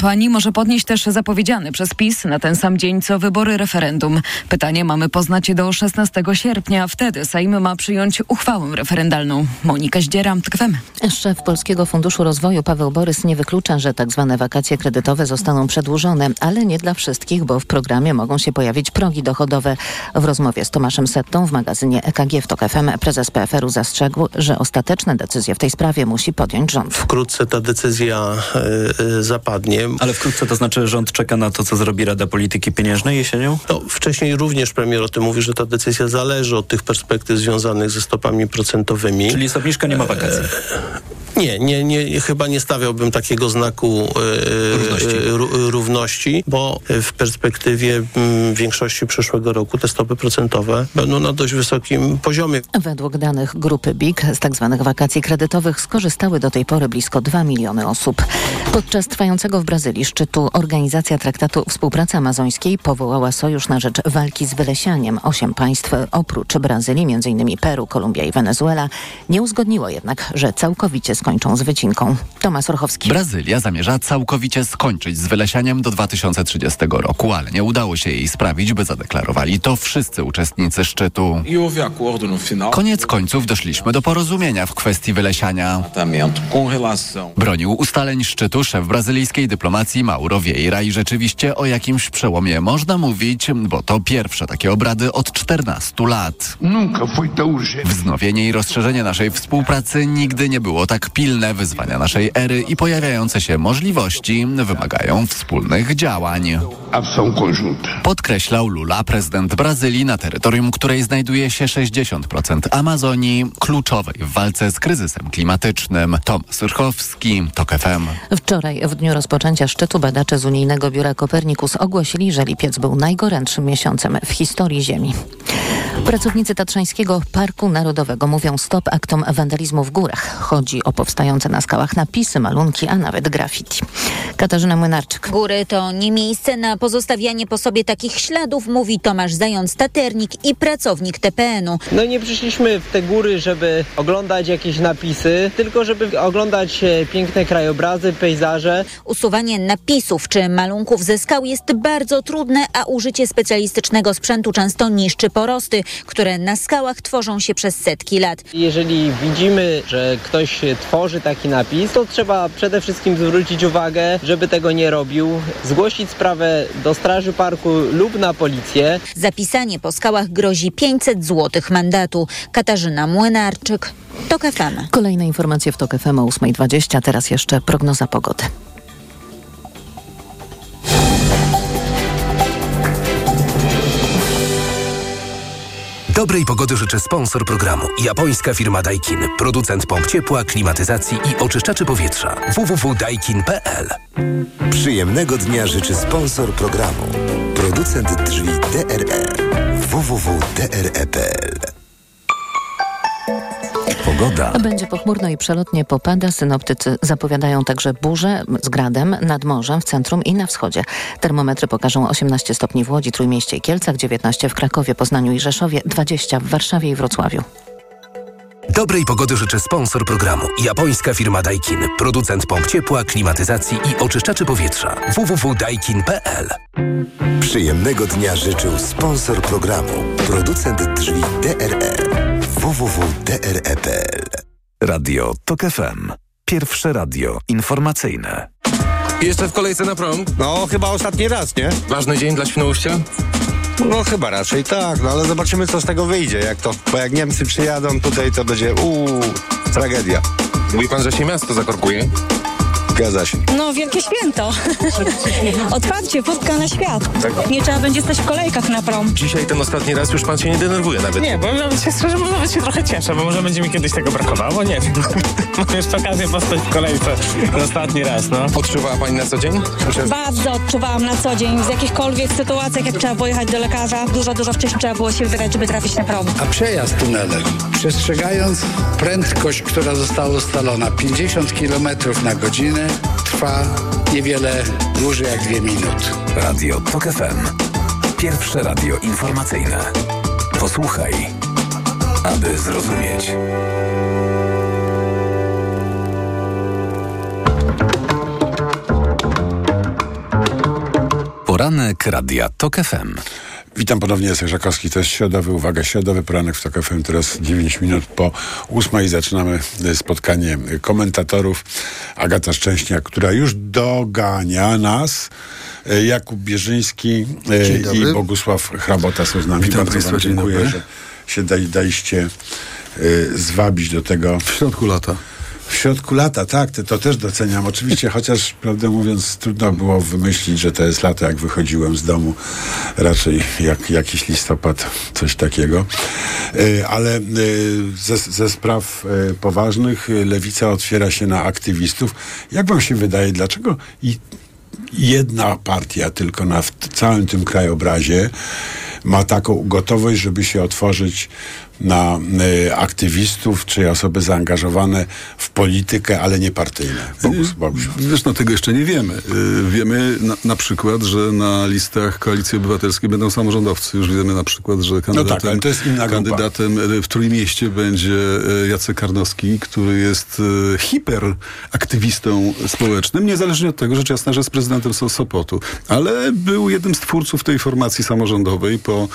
Pani może podnieść też zapowiedziany przez PiS na ten sam dzień co wybory referendum. Pytanie mamy poznać do 16 sierpnia. Wtedy Sejm ma przyjąć uchwałę referendalną. Monika Zdziera, TKWM. Szef Polskiego Funduszu Rozwoju Paweł Borys nie wyklucza, że tak zwane wakacje kredytowe zostaną przedłużone, ale nie dla wszystkich, bo w programie mogą się pojawić progi dochodowe. W rozmowie z Tomaszem Settą w magazynie EKG w TOK FM prezes PFR-u zastrzegł, że ostateczne decyzje w tej sprawie musi podjąć rząd. Wkrótce ta decyzja y, y, zapadnie. Ale wkrótce to znaczy, że rząd czeka na to, co zrobi Rada Polityki Pieniężnej jesienią? No, wcześniej również premier o tym mówi, że ta decyzja zależy od tych perspektyw związanych ze stopami procentowymi. Czyli obniżka, nie ma wakacji. Nie, nie, nie, chyba nie stawiałbym takiego znaku e, Równości. e, równości, bo w perspektywie m, większości przyszłego roku te stopy procentowe będą na dość wysokim poziomie. Według danych grupy BIG z tzw. wakacji kredytowych skorzystały do tej pory blisko 2 miliony osób. Podczas trwającego w Brazylii szczytu Organizacja Traktatu Współpracy Amazońskiej powołała sojusz na rzecz walki z wylesianiem. Osiem państw oprócz Brazylii, m.in. Peru, Kolumbia i Wenezuela, nie uzgodniło jednak, że całkowicie skończą z wycinką. Tomasz Orchowski. Brazylia zamierza całkowicie skończyć z wylesianiem do 2030 roku, ale nie udało się jej sprawić, by zadeklarowali to wszyscy uczestnicy szczytu. Koniec końców doszliśmy do porozumienia w kwestii wylesiania. Bronił ustaleń szczytu szef brazylijskiej dyplomacji Mauro Vieira i rzeczywiście o jakimś przełomie można mówić, bo to pierwsze takie obrady od 14 lat. Wznowienie i rozszerzenie naszej współpracy nigdy nie było tak pilne. Wyzwania naszej ery i pojawiające się możliwości wymagają wspólnych działań. Podkreślał Lula, prezydent Brazylii, na terytorium której znajduje się 60% Amazonii, kluczowej w walce z kryzysem klimatycznym. Tom Surchowski, TOK FM. Wczoraj, w dniu rozpoczęcia szczytu, badacze z Unijnego Biura Kopernikus ogłosili, że lipiec był najgorętszym miesiącem w historii Ziemi. Pracownicy Tatrzańskiego Parku Narodowego mówią stop aktom wandalizmu w górach. Chodzi o powstające na skałach napisy, malunki, a nawet graffiti. Katarzyna Młynarczyk. Góry to nie miejsce na pozostawianie po sobie takich śladów, mówi Tomasz Zając-Taternik i pracownik TPN-u. No nie przyszliśmy w te góry, żeby oglądać jakieś napisy, tylko żeby oglądać e, piękne krajobrazy, pejzaże. Usuwanie napisów czy malunków ze skał jest bardzo trudne, a użycie specjalistycznego sprzętu często niszczy porosty, które na skałach tworzą się przez setki lat. Jeżeli widzimy, że ktoś tworzy taki napis, to trzeba przede wszystkim zwrócić uwagę, żeby tego nie robił, zgłosić sprawę do Straży Parku lub na policję. Zapisanie po skałach grozi 500 zł mandatu. Katarzyna Młynarczyk, TOK FM. Kolejne informacje w TOK FM o 8.20, teraz jeszcze prognoza pogody. Dobrej pogody życzę sponsor programu. Japońska firma Daikin. Producent pomp ciepła, klimatyzacji i oczyszczaczy powietrza. www.daikin.pl Przyjemnego dnia życzy sponsor programu. Producent drzwi DRE. www.dre.pl Pogoda. Będzie pochmurno i przelotnie popada. Synoptycy zapowiadają także burze z gradem nad morzem w centrum i na wschodzie. Termometry pokażą 18 stopni w Łodzi, Trójmieście i Kielcach, 19 w Krakowie, Poznaniu i Rzeszowie, 20 w Warszawie i Wrocławiu. Dobrej pogody życzę sponsor programu. Japońska firma Daikin. Producent pomp ciepła, klimatyzacji i oczyszczaczy powietrza. www.daikin.pl Przyjemnego dnia życzył sponsor programu. Producent drzwi DRE. www.dre.pl Radio TOK FM. Pierwsze radio informacyjne. Jeszcze w kolejce na prom? No, chyba ostatni raz, nie? Ważny dzień dla Świnoujścia? No chyba raczej tak, no ale zobaczymy co z tego wyjdzie, jak to, bo jak Niemcy przyjadą tutaj, to będzie uuu, tragedia. Mówi pan, że się miasto zakorkuje? Zgadza się. No, wielkie święto. Otwarcie, wódka na świat. Nie trzeba będzie stać w kolejkach na prom. Dzisiaj ten ostatni raz już pan się nie denerwuje nawet. Nie, bo nawet się szczerze mówiąc, nawet się trochę cieszę, bo może będzie mi kiedyś tego brakowało, nie wiem. Mam jeszcze okazję postać w kolejce ostatni raz, no. Odczuwała pani na co dzień? Bardzo odczuwałam na co dzień w jakichkolwiek sytuacjach, jak trzeba pojechać do lekarza. Dużo, dużo wcześniej trzeba było się wybierać, żeby trafić na prom. A przejazd tunelem, przestrzegając prędkość, która została ustalona, 50 km na godzinę, trwa niewiele dłużej jak dwie minuty. Radio TOK FM. Pierwsze radio informacyjne. Posłuchaj, aby zrozumieć. Poranek Radia TOK FM. Witam ponownie, Jacek Żakowski, to jest środowy, uwaga, środowy poranek w TOK FM, teraz 9 minut po 8 zaczynamy spotkanie komentatorów. Agata Szczęśniak, która już dogania nas, e, Jakub Bierzyński e, i Bogusław Hrabota są z nami. Witam Bardzo Państwa, dziękuję, że się daj, daliście e, zwabić do tego. W środku lata. W środku lata, tak, to, też doceniam. Oczywiście, chociaż prawdę mówiąc, trudno było wymyślić, że to jest lato, jak wychodziłem z domu. Raczej jak jakiś listopad, coś takiego. E, Ale e, ze, ze spraw e, poważnych lewica otwiera się na aktywistów. Jak wam się wydaje, dlaczego i jedna partia tylko na całym tym krajobrazie ma taką gotowość, żeby się otworzyć na y, aktywistów czy osoby zaangażowane w politykę, ale nie partyjne. Bogus, Bogus. Wiesz, no tego jeszcze nie wiemy. Y, Wiemy na, na przykład, że na listach Koalicji Obywatelskiej będą samorządowcy. Już wiemy na przykład, że kandydatem, tak, inna grupa. kandydatem w Trójmieście będzie Jacek Karnowski, który jest y, hiperaktywistą społecznym, niezależnie od tego, rzecz jasna, że jest prezydentem So- Sopotu. Ale był jednym z twórców tej formacji samorządowej po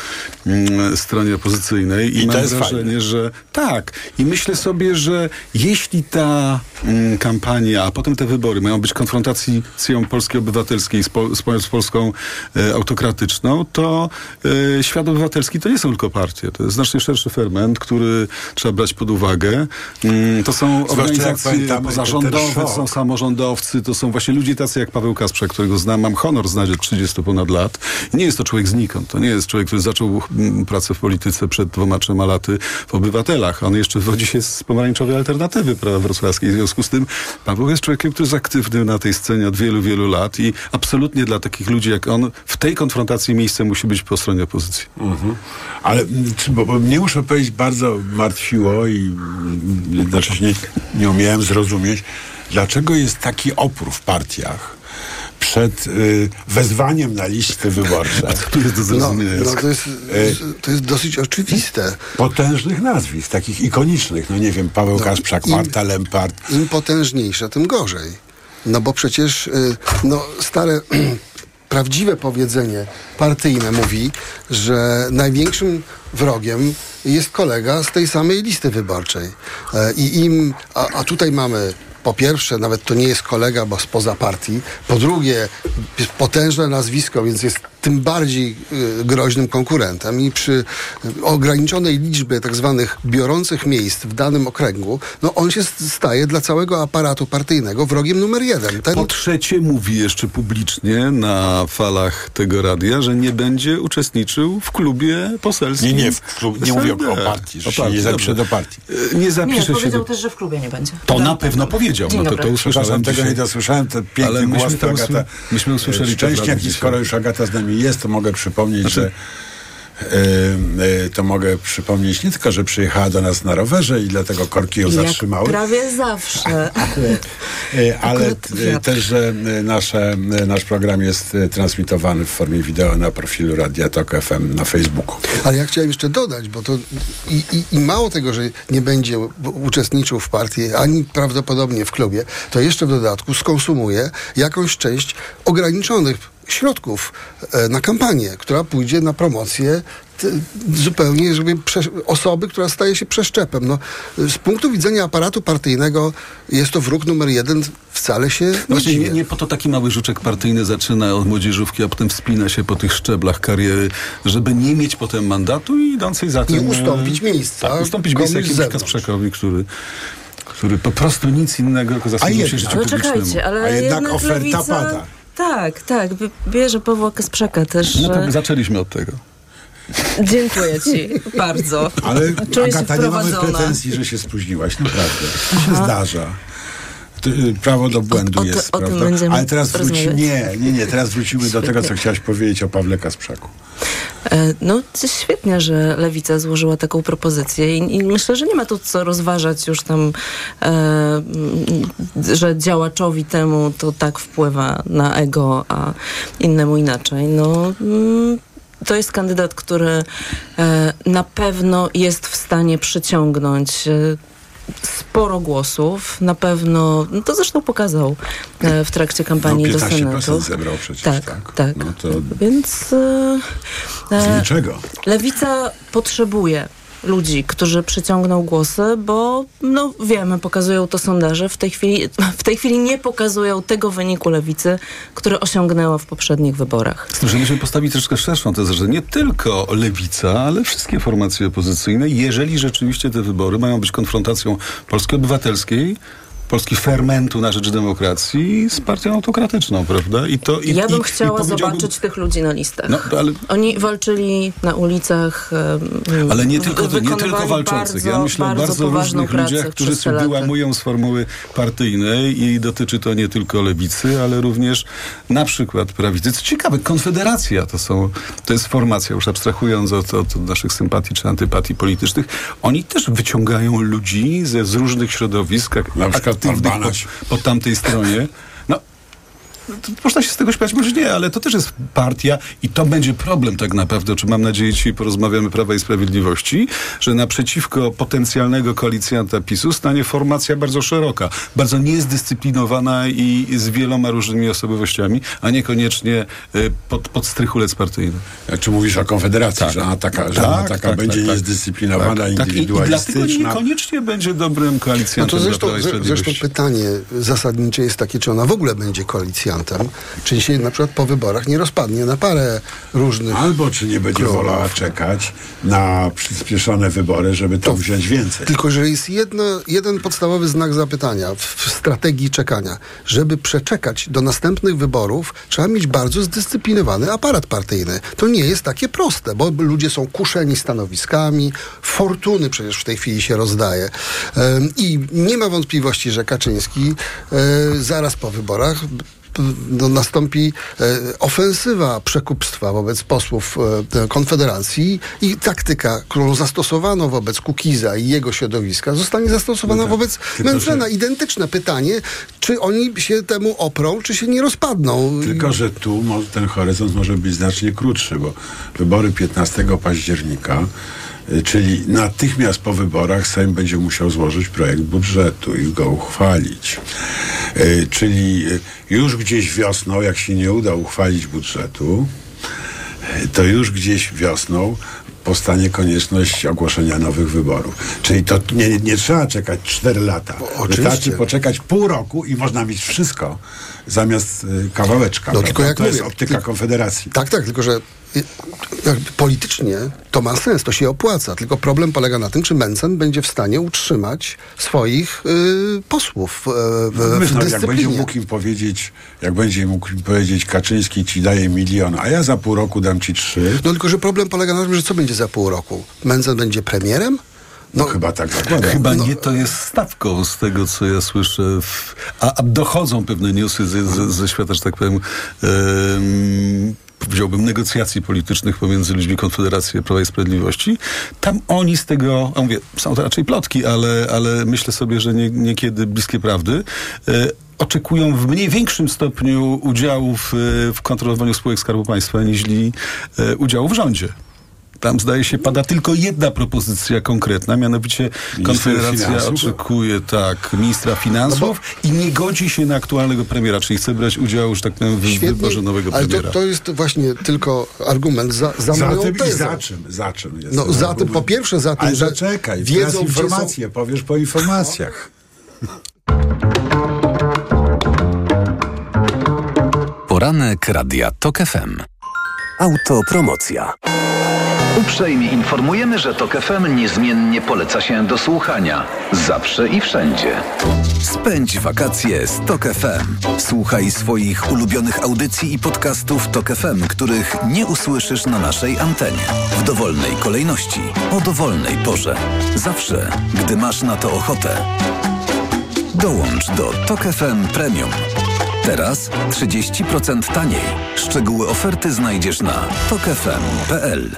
mm, stronie opozycyjnej. I, I jest wrażenie, fajne. że tak. I myślę sobie, że jeśli ta mm, kampania, a potem te wybory mają być konfrontacją Polski Obywatelskiej z, Pol- z, Pol- z Polską e, autokratyczną, to e, świat obywatelski to nie są tylko partie. To jest znacznie szerszy ferment, który trzeba brać pod uwagę. Mm, to są Zwłaszcza organizacje pamiętamy pozarządowe, to są samorządowcy, to są właśnie ludzie tacy jak Paweł Kasprzak, którego znam, mam honor znać od 30 ponad lat. Nie jest to człowiek znikąd. To nie jest człowiek, który zaczął mm, pracę w polityce przed dwoma, trzema w Obywatelach. On jeszcze wywodzi się z pomarańczowej alternatywy prawa wrocławskiej. W związku z tym Paweł jest człowiekiem, który jest aktywny na tej scenie od wielu, wielu lat i absolutnie dla takich ludzi jak on w tej konfrontacji miejsce musi być po stronie opozycji. Mhm. Ale bo, bo mnie muszę powiedzieć, bardzo martwiło i jednocześnie nie umiałem zrozumieć, dlaczego jest taki opór w partiach przed y, wezwaniem na listy wyborcze. To No, no to, jest, Y, to jest dosyć oczywiste. potężnych nazwisk, takich ikonicznych, no nie wiem, Paweł Kasprzak, im- Marta Lempart. Im potężniejsze, tym gorzej. No bo przecież y, no, stare prawdziwe powiedzenie partyjne mówi, że największym wrogiem jest kolega z tej samej listy wyborczej. E, I im, a, a tutaj mamy po pierwsze, nawet to nie jest kolega, bo spoza partii. Po drugie, jest potężne nazwisko, więc jest tym bardziej y, groźnym konkurentem. I przy y, ograniczonej liczbie tak zwanych biorących miejsc w danym okręgu, no on się staje dla całego aparatu partyjnego wrogiem numer jeden. Ten, Po trzecie mówi jeszcze publicznie na falach tego radia, że nie będzie uczestniczył w klubie poselskim. Nie, nie, w klub- nie mówię o- SLD. o partii, że się nie zapisze do partii. Nie Nie, zapisze się powiedział do... też, że w klubie nie będzie. To na pewno powiedział. Dzień No to, dobry. to usłyszałem Przepraszam, tego nie dosłyszałem, to piękny Ale myśmy głos to Agata myśmy usłyszeli to Szczęśniak i skoro już Agata z nami jest, to mogę przypomnieć, Znaczy- że e, e, to mogę przypomnieć nie tylko, że przyjechała do nas na rowerze i dlatego korki ją Jak zatrzymały, prawie zawsze. ale Akurat e, wiatr. też, że nasze, nasz program jest transmitowany w formie wideo na profilu Radia Tok FM na Facebooku. Ale ja chciałem jeszcze dodać, bo to i, i, i mało tego, że nie będzie uczestniczył w partii, ani prawdopodobnie w klubie, to jeszcze w dodatku skonsumuje jakąś część ograniczonych środków e, na kampanię, która pójdzie na promocję zupełnie żeby osoby, która staje się przeszczepem. No, z punktu widzenia aparatu partyjnego jest to wróg numer jeden, wcale się nie Właśnie nie, dziwię. nie po to taki mały żuczek partyjny zaczyna od młodzieżówki, a potem wspina się po tych szczeblach kariery, żeby nie mieć potem mandatu i idącej za tym... ustąpić e, miejsca Tak, ustąpić miejsca zewnątrz. Kasprzakowi, który, który po prostu nic innego, tylko zasłużył się życiu Ale publicznemu. czekajcie, ale A jednak jednak oferta lewica... pada. Tak, tak. Bierze Pawła Kasprzaka też. No że- zaczęliśmy od tego. Dziękuję ci bardzo. Ale Czuję się Agata, nie mamy pretensji, że się spóźniłaś, naprawdę. To się zdarza. Y, Prawo do błędu O- jest, o prawda? Ale teraz wróci, rozmawiać. nie, nie, nie, teraz wrócimy do tego, co Świetnie. chciałaś powiedzieć o Pawle Kasprzaku. E, No, to świetnie, że Lewica złożyła taką propozycję i, i myślę, że nie ma tu co rozważać już tam, e, że działaczowi temu to tak wpływa na ego, a innemu inaczej. No, mm, to jest kandydat, który e, na pewno jest w stanie przyciągnąć e, sporo głosów. Na pewno, no to zresztą pokazał e, w trakcie kampanii No, do 15% Senatu. zebrał przecież, tak. tak? tak. No to Więc e, z e, niczego. Lewica potrzebuje ludzi, którzy przyciągną głosy, bo no wiemy, pokazują to sondaże, w tej chwili, w tej chwili nie pokazują tego wyniku lewicy, który osiągnęła w poprzednich wyborach. Musimy postawić troszkę szerszą tezę, że nie tylko lewica, ale wszystkie formacje opozycyjne, jeżeli rzeczywiście te wybory mają być konfrontacją Polski Obywatelskiej, Polski fermentu na rzecz demokracji z partią autokratyczną, prawda? I to, i, ja bym i, chciała i zobaczyć tych ludzi na listach. No, ale, Oni walczyli na ulicach. em, ale nie tylko, nie tylko walczących. ja bardzo- myślę o bardzo bardzo poważną różnych ludziach, którzy sobie wyłamują z formuły partyjnej i dotyczy to nie tylko lewicy, ale również na przykład prawicy. Co ciekawe, Konfederacja to są, to jest formacja, już abstrahując od, od naszych sympatii czy antypatii politycznych, oni też wyciągają ludzi ze, z różnych środowisk, jak Na przykład pan aktywnych po, po tamtej stronie. No, to można się z tego śmiać, może nie, ale to też jest partia i to będzie problem tak naprawdę, o czym mam nadzieję dzisiaj porozmawiamy Prawa i Sprawiedliwości, że naprzeciwko potencjalnego koalicjanta PiSu stanie formacja bardzo szeroka, bardzo niezdyscyplinowana i z wieloma różnymi osobowościami, a niekoniecznie y, pod, pod strychulec partyjny. Jak czy mówisz o Konfederacji, że ona taka, że ona taka będzie niezdyscyplinowana, tak, tak. I, I dlatego indywidualistyczna. niekoniecznie będzie dobrym No koalicjantem to dla zresztą, Prawa i zre- Sprawiedliwości. zresztą pytanie zasadnicze jest takie, czy ona w ogóle będzie koalicjantem, czy się na przykład po wyborach nie rozpadnie na parę różnych Albo czy nie będzie klubów. wolała czekać na przyspieszone wybory, żeby to wziąć więcej. Tylko, że jest jedno, jeden podstawowy znak zapytania w, w strategii czekania. Żeby przeczekać do następnych wyborów, trzeba mieć bardzo zdyscyplinowany aparat partyjny. To nie jest takie proste, bo ludzie są kuszeni stanowiskami, fortuny przecież w tej chwili się rozdaje. I nie ma wątpliwości, że Kaczyński e, zaraz po wyborach no, nastąpi e, ofensywa przekupstwa wobec posłów e, Konfederacji i taktyka, którą zastosowano wobec Kukiza i jego środowiska, zostanie zastosowana No tak. wobec Mencena. Identyczne pytanie, czy oni się temu oprą, czy się nie rozpadną. Tylko, że tu ten horyzont może być znacznie krótszy, bo wybory 15 października, czyli natychmiast po wyborach Sejm będzie musiał złożyć projekt budżetu i go uchwalić. Y, Czyli y, już gdzieś wiosną, jak się nie uda uchwalić budżetu, y, to już gdzieś wiosną powstanie konieczność ogłoszenia nowych wyborów. Czyli to nie, nie trzeba czekać 4 lata. oczywiście. Wystarczy poczekać pół roku i można mieć wszystko zamiast y, kawałeczka. No, prawda? tylko jak to jest mówię, optyka ty- Konfederacji. Tak, tak, tylko że y, politycznie to ma sens, to się opłaca. Tylko problem polega na tym, czy Mencen będzie w stanie utrzymać swoich y, posłów y, w, Myślę, w jak będzie mógł im powiedzieć, jak będzie mógł im powiedzieć Kaczyński ci daje milion, a ja za pół roku dam ci trzy. No tylko, że problem polega na tym, że co będzie za pół roku? Mencen będzie premierem? No, chyba tak zakładam. Chyba nie to jest stawką z tego, co ja słyszę. W, a, a dochodzą pewne newsy ze, ze, ze świata, że tak powiem, em, powiedziałbym, negocjacji politycznych pomiędzy ludźmi Konfederacji Prawa i Sprawiedliwości. Tam oni z tego, a mówię, są to raczej plotki, ale, ale myślę sobie, że nie, niekiedy bliskie prawdy. E, oczekują w mniej większym stopniu udziału w, w kontrolowaniu spółek Skarbu Państwa, niż e, udziału w rządzie. Tam zdaje się pada tylko jedna propozycja konkretna, mianowicie Konfederacja finansów? oczekuje tak ministra finansów i nie godzi się na aktualnego premiera, czyli chce brać udział, że tak powiem, w wyborze nowego ale to, premiera. to jest właśnie tylko argument za, za, Za moją tym i tezą. za czym? Za czym jest No za tym, po pierwsze za tym, Ale że zaczekaj, wiedzą, teraz gdzie są- informacje, powiesz po informacjach. Poranek Radia TOK FM. Autopromocja. Uprzejmie informujemy, że TOK FM niezmiennie poleca się do słuchania. Zawsze i wszędzie. Spędź wakacje z TOK FM. Słuchaj swoich ulubionych audycji i podcastów TOK FM, których nie usłyszysz na naszej antenie. W dowolnej kolejności, o dowolnej porze. Zawsze, gdy masz na to ochotę. Dołącz do TOK FM Premium. Teraz 30% taniej. Szczegóły oferty znajdziesz na tokefm.pl.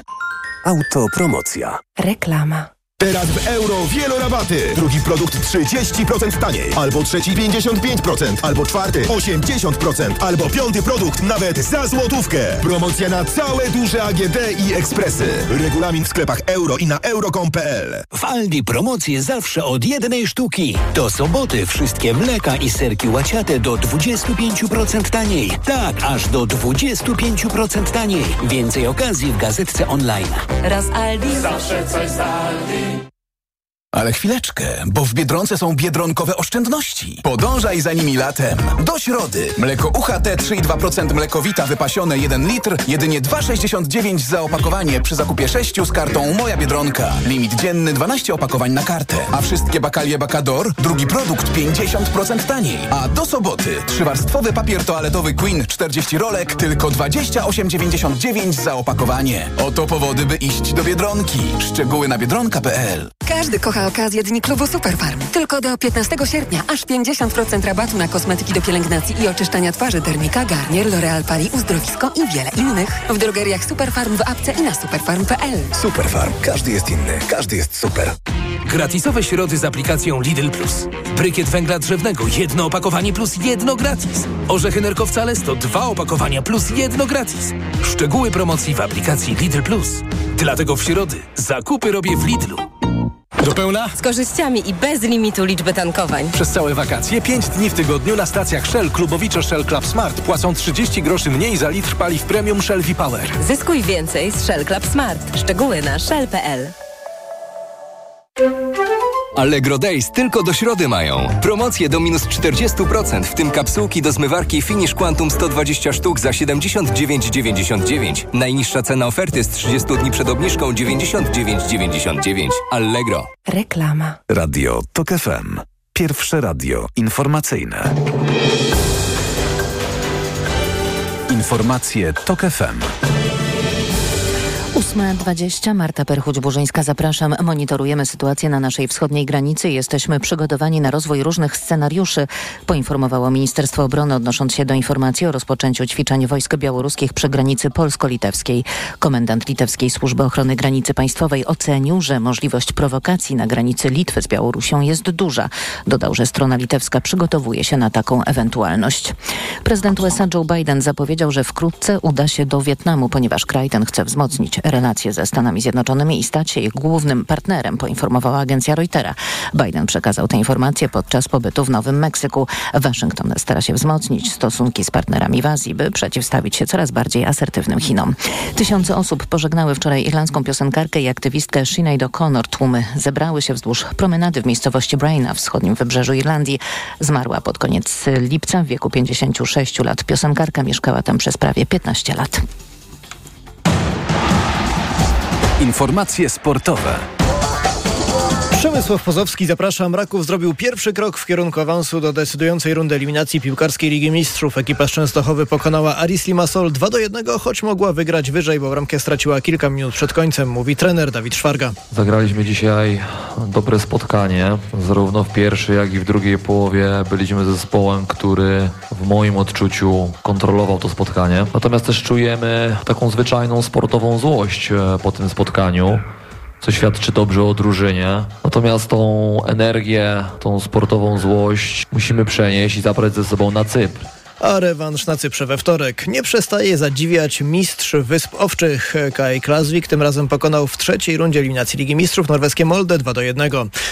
Autopromocja. Reklama. Teraz w euro wielorabaty. Drugi produkt 30% taniej. Albo trzeci 55%. Albo czwarty 80%. Albo piąty produkt nawet za złotówkę. Promocja na całe duże AGD i ekspresy. Regulamin w sklepach euro i na euro.com.pl W Aldi promocje zawsze od jednej sztuki. Do soboty wszystkie mleka i serki łaciate do 25% taniej. Tak, aż do 25% taniej. Więcej okazji w gazetce online. Raz Aldi. Zawsze coś z Aldi. Ale chwileczkę, bo w Biedronce są biedronkowe oszczędności. Podążaj za nimi latem. Do środy. Mleko UHT 3,2% mlekowita wypasione 1 litr, jedynie 2,69 za opakowanie przy zakupie 6 z kartą Moja Biedronka. Limit dzienny 12 opakowań na kartę. A wszystkie bakalie Bakador, drugi produkt 50% taniej. A do soboty trzywarstwowy papier toaletowy Queen 40 rolek, tylko 28,99 za opakowanie. Oto powody, by iść do Biedronki. Szczegóły na biedronka.pl Każdy kocha okazję Dni Klubu Superfarm. Tylko do 15 sierpnia aż 50% rabatu na kosmetyki do pielęgnacji i oczyszczania twarzy Dermika, Garnier, L'Oreal Paris, Uzdrowisko i wiele innych. W drogeriach Superfarm w apce i na superfarm.pl. Superfarm. Każdy jest inny. Każdy jest super. Gratisowe środy z aplikacją Lidl Plus. Brykiet węgla drzewnego, jedno opakowanie plus jedno gratis. Orzechy nerkowca to dwa opakowania plus jedno gratis. Szczegóły promocji w aplikacji Lidl Plus. Dlatego w środy zakupy robię w Lidlu. Do pełna? Z korzyściami i bez limitu liczby tankowań. Przez całe wakacje 5 dni w tygodniu na stacjach Shell Klubowicze Shell Club Smart płacą 30 groszy mniej za litr paliw premium Shell V-Power. Zyskuj więcej z Shell Club Smart. Szczegóły na shell.pl. Allegro Days tylko do środy mają. Promocje do minus 40%, w tym kapsułki do zmywarki Finish Quantum 120 sztuk za 79,99. Najniższa cena oferty z 30 dni przed obniżką 99,99. Allegro. Reklama. Radio TOK FM. Pierwsze radio informacyjne. Informacje TOK FM. 8.20, Marta Perchuć-Burzyńska, zapraszam. Monitorujemy sytuację na naszej wschodniej granicy i jesteśmy przygotowani na rozwój różnych scenariuszy, poinformowało Ministerstwo Obrony odnosząc się do informacji o rozpoczęciu ćwiczeń wojsk białoruskich przy granicy polsko-litewskiej. Komendant Litewskiej Służby Ochrony Granicy Państwowej ocenił, że możliwość prowokacji na granicy Litwy z Białorusią jest duża. Dodał, że strona litewska przygotowuje się na taką ewentualność. Prezydent USA Joe Biden zapowiedział, że wkrótce uda się do Wietnamu, ponieważ kraj ten chce wzmocnić relacje ze Stanami Zjednoczonymi i stać się ich głównym partnerem, poinformowała agencja Reutera. Biden przekazał te informacje podczas pobytu w Nowym Meksyku. Waszyngton stara się wzmocnić stosunki z partnerami w Azji, by przeciwstawić się coraz bardziej asertywnym Chinom. Tysiące osób pożegnały wczoraj irlandzką piosenkarkę i aktywistkę Sinead O'Connor. Tłumy zebrały się wzdłuż promenady w miejscowości Bray na wschodnim wybrzeżu Irlandii. Zmarła pod koniec lipca w wieku 56 lat. Piosenkarka mieszkała tam przez prawie 15 lat. Informacje sportowe. Przemysław Pozowski, zapraszam. Raków zrobił pierwszy krok w kierunku awansu do decydującej rundy eliminacji piłkarskiej Ligi Mistrzów. Ekipa z Częstochowy pokonała Aris Limassol 2 do 1, choć mogła wygrać wyżej, bo bramkę straciła kilka minut przed końcem, mówi trener Dawid Szwarga. Zagraliśmy dzisiaj dobre spotkanie. Zarówno w pierwszej, jak i w drugiej połowie byliśmy zespołem, który w moim odczuciu kontrolował to spotkanie. Natomiast też czujemy taką zwyczajną sportową złość e, po tym spotkaniu co świadczy dobrze o drużynie. Natomiast tą energię, tą sportową złość musimy przenieść i zabrać ze sobą na Cypr a rewanż na Cyprze we wtorek. Nie przestaje zadziwiać mistrz Wysp Owczych Kai Klaswik. Tym razem pokonał w trzeciej rundzie eliminacji Ligi Mistrzów norweskie Molde 2 do 1.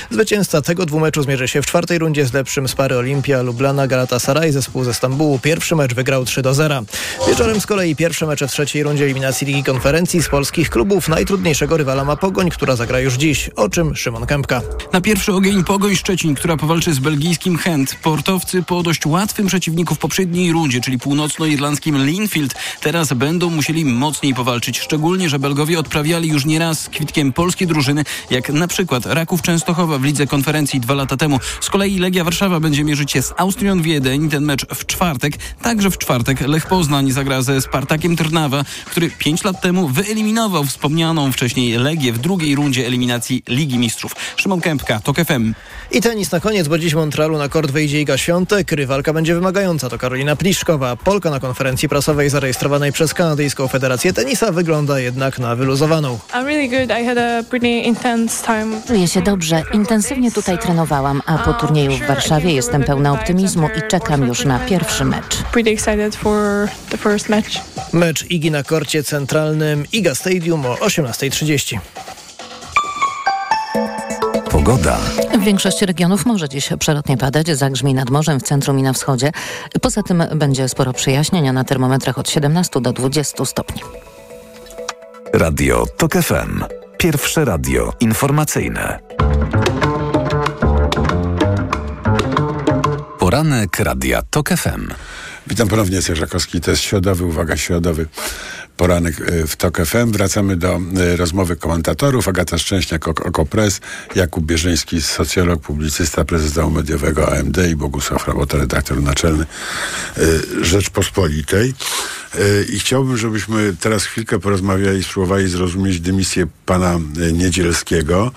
Zwycięzca tego dwumeczu zmierzy się w czwartej rundzie z lepszym z pary Olimpia Lublana Galatasaray zespół ze Stambułu. Pierwszy mecz wygrał 3 do 0. Wieczorem z kolei pierwsze mecze w trzeciej rundzie eliminacji Ligi Konferencji z polskich klubów. Najtrudniejszego rywala ma Pogoń, która zagra już dziś. O czym Szymon Kępka. Na pierwszy ogień Pogoń Szczecin, która powalczy z belgijskim Chęt. Portowcy po dość łatwym przeciwniku w poprzedniej poprzedniej rundzie, czyli północnoirlandzkim Linfield, teraz będą musieli mocniej powalczyć. Szczególnie, że Belgowie odprawiali już nieraz kwitkiem polskie drużyny, jak na przykład Raków Częstochowa w lidze konferencji dwa lata temu. Z kolei Legia Warszawa będzie mierzyć się z Austrią Wiedeń. Ten mecz w czwartek. Także w czwartek Lech Poznań zagra ze Spartakiem Trnawa, który pięć lat temu wyeliminował wspomnianą wcześniej Legię w drugiej rundzie eliminacji Ligi Mistrzów. Szymon Kępka, TOK FM. I tenis na koniec, bo dziś w Montrealu na kort wyjdzie Iga Świątek. Rywalka będzie wymagająca. To Karolina Karolina Pliszkowa. Polka na konferencji prasowej zarejestrowanej przez Kanadyjską Federację Tenisa wygląda jednak na wyluzowaną. Czuję się dobrze. Intensywnie tutaj trenowałam, a po turnieju w Warszawie jestem pełna optymizmu i czekam już na pierwszy mecz. Mecz Igi na korcie centralnym Iga Stadium o 18.30. Pogoda. W większości regionów może dziś przelotnie padać, zagrzmi nad morzem w centrum i na wschodzie. Poza tym będzie sporo przyjaśnienia na termometrach od 17 do 20 stopni. Radio TOK FM. Pierwsze radio informacyjne. Poranek Radia TOK FM. Witam ponownie, Jacek Żakowski. To jest środowy, uwaga, środowy poranek e, w TOK FM. Wracamy do e, rozmowy komentatorów. Agata Szczęśniak, Okopres, Jakub Bierzyński, socjolog, publicysta, prezes domu mediowego AMD i Bogusław Rabota, redaktor naczelny e, Rzeczpospolitej. I chciałbym, żebyśmy teraz chwilkę porozmawiali, spróbowali zrozumieć dymisję pana Niedzielskiego.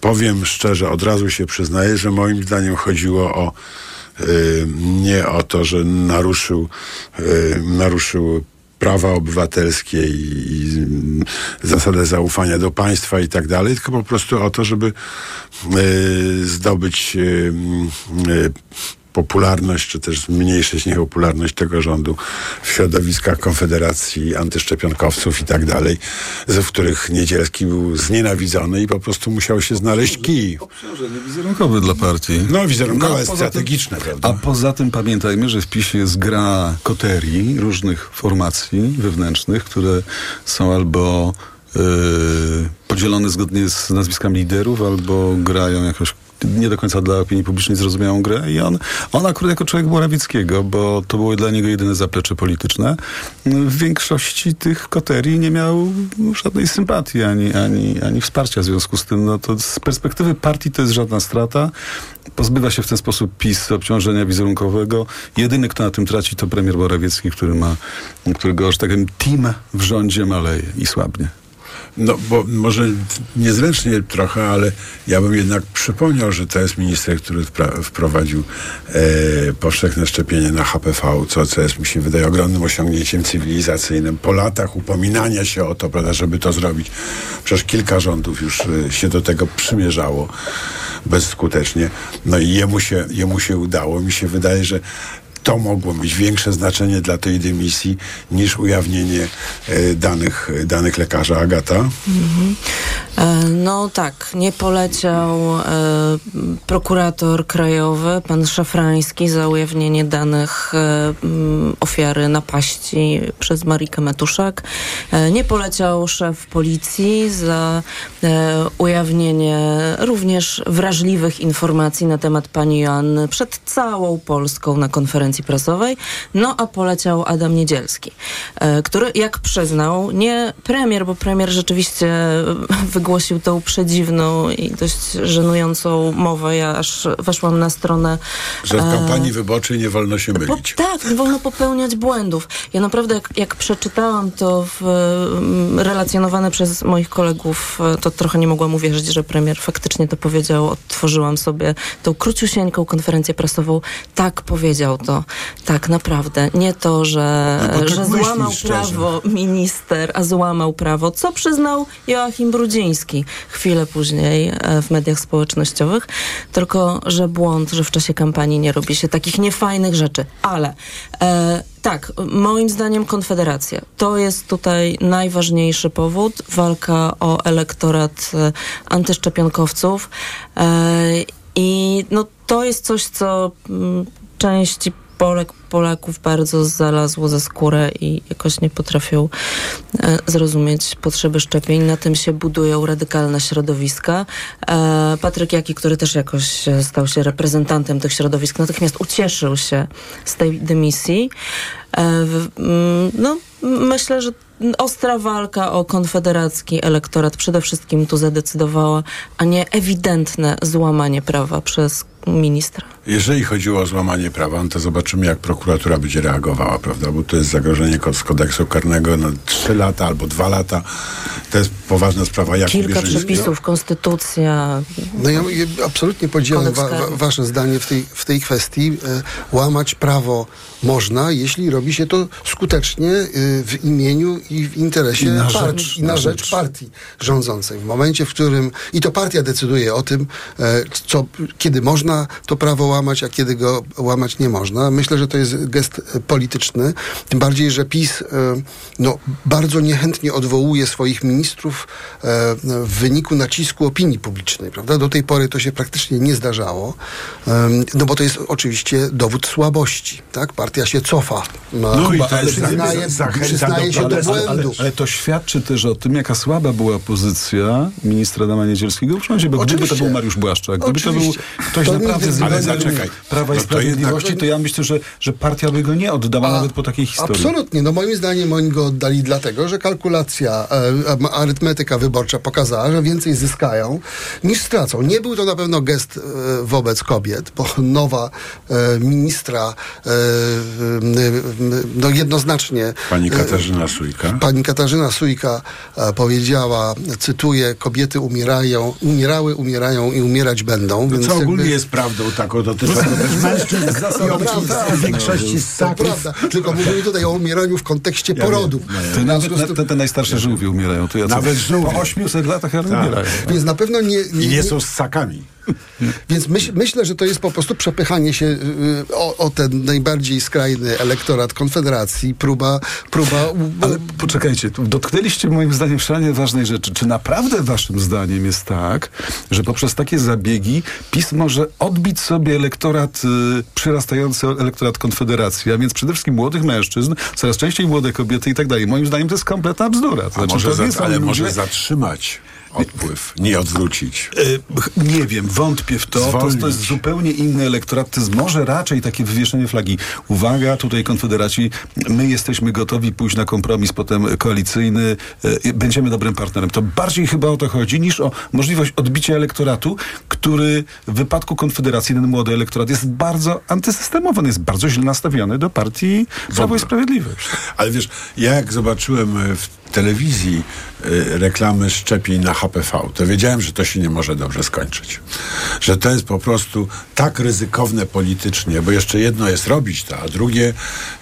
Powiem szczerze, od razu się przyznaję, że moim zdaniem chodziło o nie o to, że naruszył, naruszył prawa obywatelskie i, i zasadę zaufania do państwa i tak dalej, tylko po prostu o to, żeby zdobyć popularność, czy też zmniejszyć niepopularność tego rządu w środowiskach Konfederacji antyszczepionkowców i tak dalej, w których Niedzielski był znienawidzony i po prostu musiał się znaleźć kij. Obciążenie wizerunkowe dla partii. No, wizerunkowe No, jest poza tym- strategiczne, prawda? A poza tym pamiętajmy, że w PiSie jest gra koterii różnych formacji wewnętrznych, które są albo yy, podzielone zgodnie z nazwiskami liderów, albo grają jakoś nie do końca dla opinii publicznej zrozumiałą grę i on, on akurat jako człowiek Morawieckiego, bo to było dla niego jedyne zaplecze polityczne, w większości tych koterii nie miał żadnej sympatii ani, ani, ani wsparcia w związku z tym. No to z perspektywy partii to jest żadna strata. Pozbywa się w ten sposób PiS obciążenia wizerunkowego. Jedyny, kto na tym traci, to premier Morawiecki, który ma, którego, że tak powiem, team w rządzie maleje i słabnie. No, bo może niezręcznie trochę, ale ja bym jednak przypomniał, że to jest minister, który wprowadził e, powszechne szczepienie na HPV, co, co jest, mi się wydaje, ogromnym osiągnięciem cywilizacyjnym. Po latach upominania się o to, prawda, żeby to zrobić. Przecież kilka rządów już e, się do tego przymierzało bezskutecznie. No i jemu się, jemu się udało. Mi się wydaje, że to mogło mieć większe znaczenie dla tej dymisji niż ujawnienie e, danych, danych lekarza. Agata? Mhm. E, No tak, nie poleciał e, prokurator krajowy, pan Szafrański, za ujawnienie danych e, ofiary napaści przez Marikę Metuszak. E, nie poleciał szef policji za e, ujawnienie również wrażliwych informacji na temat pani Joanny przed całą Polską na konferencji prasowej. No a poleciał Adam Niedzielski, e, który jak przyznał, nie premier, bo premier rzeczywiście e, wygłosił tą przedziwną i dość żenującą mowę. Ja aż weszłam na stronę. Że w e, kampanii wyborczej nie wolno się po, mylić. tak, nie wolno popełniać błędów. Ja naprawdę, jak, jak przeczytałam to w, mm, relacjonowane przez moich kolegów, to trochę nie mogłam uwierzyć, że premier faktycznie to powiedział. Odtworzyłam sobie tą króciusieńką konferencję prasową. Tak powiedział to. Tak, naprawdę. Nie to, że, No tak że myślisz złamał prawo minister, a złamał prawo, co przyznał Joachim Brudziński chwilę później e, w mediach społecznościowych. Tylko, że błąd, że w czasie kampanii nie robi się takich niefajnych rzeczy. Ale e, tak, moim zdaniem Konfederacja. To jest tutaj najważniejszy powód. Walka o elektorat e, antyszczepionkowców. E, I no, to jest coś, co mm, części Polek, Polaków bardzo znalazło za skórę i jakoś nie potrafią e, zrozumieć potrzeby szczepień. Na tym się budują radykalne środowiska. E, Patryk Jaki, który też jakoś e, stał się reprezentantem tych środowisk, natychmiast ucieszył się z tej dymisji. Mm, no, Myślę, że ostra walka o konfederacki elektorat przede wszystkim tu zadecydowała, a nie ewidentne złamanie prawa przez ministra. Jeżeli chodziło o złamanie prawa, no to zobaczymy, jak prokuratura będzie reagowała, prawda? Bo to jest zagrożenie z kodeksu karnego na trzy lata albo dwa lata. To jest poważna sprawa. Jak Kilka przepisów, konstytucja. No ja, ja absolutnie podzielam wa, wa, wasze zdanie w tej, w tej kwestii. E, łamać prawo można, jeśli robi się to skutecznie e, w imieniu i w interesie I na partii, rzecz- i na na rzecz rzecz. partii rządzącej. W momencie, w którym i to partia decyduje o tym, e, co, kiedy można to prawo łamać, a kiedy go łamać nie można. Myślę, że to jest gest e, polityczny, tym bardziej, że PiS e, no, bardzo niechętnie odwołuje swoich ministrów e, w wyniku nacisku opinii publicznej, prawda? Do tej pory to się praktycznie nie zdarzało, no bo to jest oczywiście dowód słabości, tak? Partia się cofa. No i to jest przyznaje, przyznaje do się do protestu. błędu. Ale to świadczy też o tym, jaka słaba była pozycja ministra Adama Niedzielskiego w rządzie, bo gdyby to Oczywiście. był Mariusz Błaszczak, gdyby to był Oczywiście. ktoś To naprawdę nigdy- z ale wymiaru zaczekaj. Prawa i to Sprawiedliwości, to ja myślę, że, że partia by go nie oddała nawet po takiej historii. Absolutnie. No moim zdaniem oni go oddali dlatego, że kalkulacja, e, em, arytmetyka wyborcza pokazała, że więcej zyskają niż stracą. Nie był to na pewno gest e, wobec kobiet, bo nowa e, ministra e, e, no jednoznacznie Pani e, Katarzyna Sujka. Pani Katarzyna Sujka e, powiedziała, cytuję, kobiety umierają, umierały, umierają i umierać będą. No co ogólnie jakby- jest prawdą taką dotyczącą też mężczyzn To zasadniczych, prawda. w większości z To saków. prawda. Tylko mówimy tutaj o umieraniu w kontekście Ja porodów. wiem, ja tym- te, te najstarsze żółwie umierają. Ja Nawet żółwie. Po 800 latach ale Tak. umierają. Więc na pewno nie, nie, I nie są z sakami. Więc myśl, myślę, że to jest po prostu przepychanie się y, o, o ten najbardziej skrajny elektorat Konfederacji, próba, próba Ale poczekajcie, dotknęliście moim zdaniem szalenie ważnej rzeczy. Czy naprawdę waszym zdaniem jest tak, że poprzez takie zabiegi PiS może odbić sobie elektorat, y, przyrastający elektorat Konfederacji, a więc przede wszystkim młodych mężczyzn, coraz częściej młode kobiety i tak dalej. Moim zdaniem to jest kompletna bzdura. To A znaczy, może to za, ale ludzie- może zatrzymać odpływ, nie odwrócić. E, Nie wiem, wątpię w to. To, Zwolnić. to jest zupełnie inny elektorat. To jest może raczej takie wywieszenie flagi. Uwaga, tutaj Konfederaci, my jesteśmy gotowi pójść na kompromis potem koalicyjny, e, będziemy dobrym partnerem. To bardziej chyba o to chodzi, niż o możliwość odbicia elektoratu, który w wypadku Konfederacji, ten młody elektorat jest bardzo antysystemowy, on jest bardzo źle nastawiony do partii Prawo i Sprawiedliwość. Ale wiesz, ja jak zobaczyłem e, w telewizji e, reklamy szczepień na HPV, to wiedziałem, że to się nie może dobrze skończyć. Że to jest po prostu tak ryzykowne politycznie, bo jeszcze jedno jest robić to, a drugie,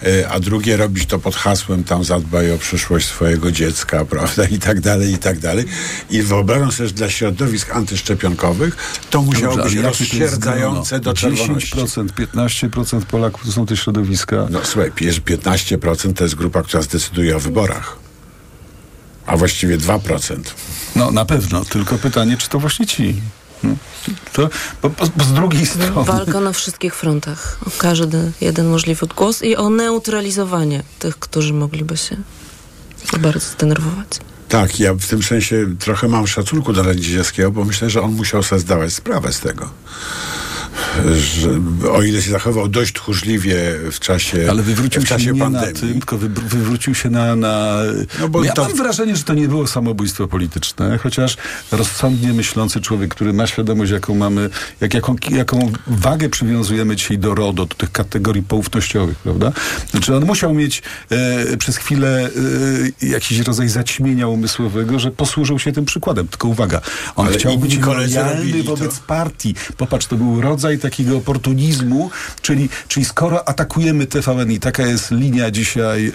e, a drugie robić to pod hasłem tam zadbaj o przyszłość swojego dziecka, prawda, i tak dalej, i tak dalej. I wyobrażam sobie, że dla środowisk antyszczepionkowych to musiało Dobrze, być rozsierdzające do grono? czerwoności. 10%, 15% Polaków to są te środowiska. No słuchaj, pies- 15% to jest grupa, która zdecyduje o wyborach. A właściwie 2%. No na pewno, tylko pytanie, czy to właśnie ci. No, to, bo, bo, bo z drugiej strony... Walka na wszystkich frontach. O każdy jeden możliwy głos i o neutralizowanie tych, którzy mogliby się za bardzo zdenerwować. Tak, ja w tym sensie trochę mam szacunku do Lędziziewskiego, bo myślę, że on musiał sobie zdawać sprawę z tego. Że, o ile się zachował dość tchórzliwie w czasie, Ale wywrócił w czasie się nie pandemii. na tym, tylko wy, wywrócił się na... na... No bo ja to- mam wrażenie, że to nie było samobójstwo polityczne, chociaż rozsądnie myślący człowiek, który ma świadomość, jaką mamy, jak, jaką, jaką wagę przywiązujemy dzisiaj do RODO, do tych kategorii poufnościowych, prawda? Znaczy on musiał mieć e, przez chwilę e, jakiś rodzaj zaćmienia umysłowego, że posłużył się tym przykładem. Tylko uwaga, on Ale chciał być lojalny robili to. wobec partii. Popatrz, to był rodzaj takiego oportunizmu, czyli, czyli skoro atakujemy TVN i taka jest linia dzisiaj e,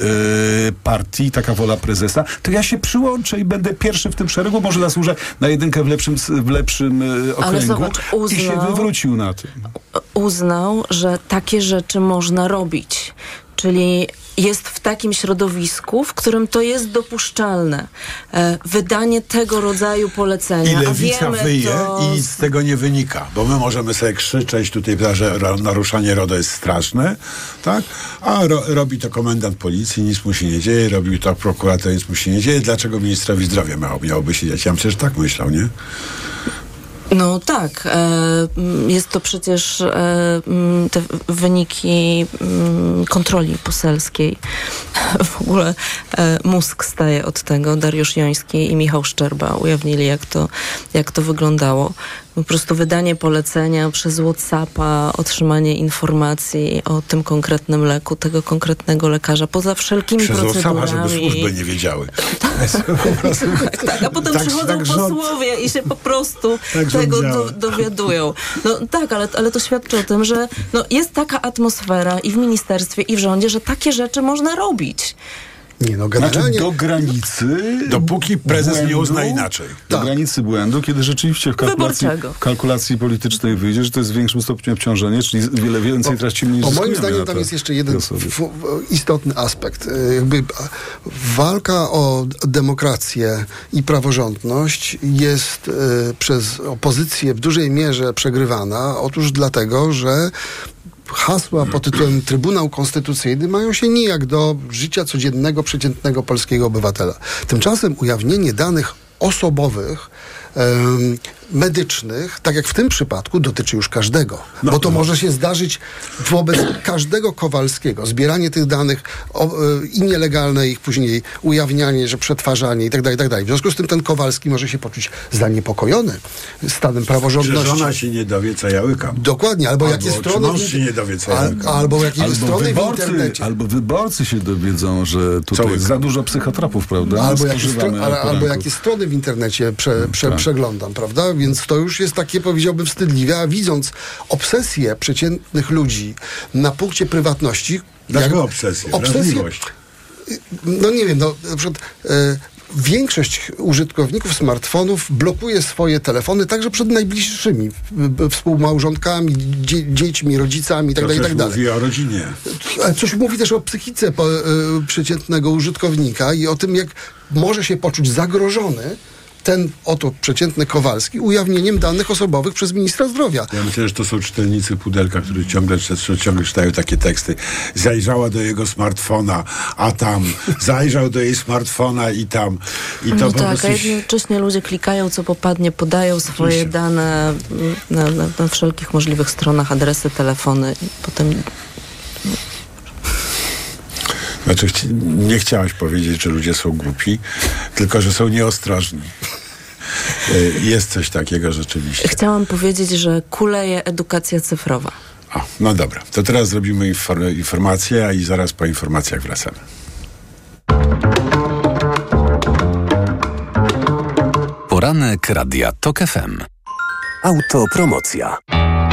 partii, taka wola prezesa, to ja się przyłączę i będę pierwszy w tym szeregu, może zasłużę na jedynkę w lepszym, w lepszym e, okręgu zobacz, i się uznał- wywrócił na tym. Uznał, że takie rzeczy można robić. Czyli jest w takim środowisku, w którym to jest dopuszczalne. E, wydanie tego rodzaju polecenia. I a lewica wiemy wyje to i nic z tego nie wynika, bo my możemy sobie krzyczeć tutaj, że naruszanie RODO jest straszne, tak? A ro, robi to komendant policji, nic mu się nie dzieje, robił to prokurator, nic mu się nie dzieje. Dlaczego ministrowi zdrowia miało, miałoby się dziać? Ja że tak myślał, nie? No tak. E, jest to przecież e, te wyniki kontroli poselskiej. W ogóle e, mózg staje od tego. Dariusz Joński i Michał Szczerba ujawnili, jak to, jak to wyglądało po prostu wydanie polecenia przez Whatsappa, otrzymanie informacji o tym konkretnym leku, tego konkretnego lekarza, poza wszelkimi przez procedurami. Whatsappa, żeby służby nie wiedziały. tak, tak, a potem tak, przychodzą tak posłowie i się po prostu tak tego do, dowiadują. No tak, ale, ale to świadczy o tym, że no, jest taka atmosfera i w ministerstwie, i w rządzie, że takie rzeczy można robić. Nie, no generalnie... Znaczy do granicy... Dopóki prezes błędu, nie uzna inaczej. Do tak. granicy błędu, kiedy rzeczywiście w kalkulacji, kalkulacji politycznej wyjdzie, że to jest w większym stopniu obciążenie, czyli wiele więcej tracimy niż Bo moim zdaniem tam jest jeszcze jeden istotny aspekt. E, jakby walka o demokrację i praworządność jest y, przez opozycję w dużej mierze przegrywana. Otóż dlatego, że hasła pod tytułem Trybunał Konstytucyjny mają się nijak do życia codziennego, przeciętnego polskiego obywatela. Tymczasem ujawnienie danych osobowych medycznych, tak jak w tym przypadku, dotyczy już każdego. No, bo to no. może się zdarzyć wobec każdego Kowalskiego. Zbieranie tych danych o, e, i nielegalne ich później ujawnianie, że przetwarzanie itd., tak itd. Tak w związku z tym ten Kowalski może się poczuć zaniepokojony stanem praworządności. Że żona się nie dowie, co ja łykam. Dokładnie. Albo, albo jakie strony... Mąż się nie dowie, co ja łykam. Albo jakie albo strony wyborcy, w internecie. Albo wyborcy się dowiedzą, że tutaj jest za dużo psychotropów, prawda? Albo jakie, stro, albo jakie strony w internecie prze, prze, tak. przeglądam, prawda? Więc to już jest takie, powiedziałbym, wstydliwe, a widząc obsesję przeciętnych ludzi na punkcie prywatności... Dlaczego jak, obsesję? obsesję no nie wiem, no na przykład... E, większość użytkowników smartfonów blokuje swoje telefony także przed najbliższymi współmałżonkami, dzie dziećmi, rodzicami itd. Tak, tak mówi o rodzinie. Coś mówi też o psychice po, y, przeciętnego użytkownika i o tym, jak może się poczuć zagrożony ten oto przeciętny Kowalski ujawnieniem danych osobowych przez ministra zdrowia. Ja myślę, że to są czytelnicy Pudelka, którzy ciągle, ciągle czytają takie teksty. Zajrzała do jego smartfona, a tam. Zajrzał do jej smartfona i tam. I to no tak, prostu... a jednocześnie ludzie klikają, co popadnie, podają swoje Oczywiście. dane na, na, na wszelkich możliwych stronach, adresy, telefony. Potem znaczy, nie chciałaś powiedzieć, że ludzie są głupi, tylko że są nieostrożni. E, jest coś takiego rzeczywiście. Chciałam powiedzieć, że kuleje edukacja cyfrowa. O, no dobra, to teraz zrobimy infor informację, a i zaraz po informacjach wracamy. Poranek Radia TOK FM. Autopromocja.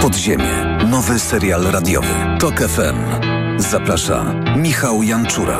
Podziemie. Nowy serial radiowy. TOK FM. Zaprasza Michał Janczura.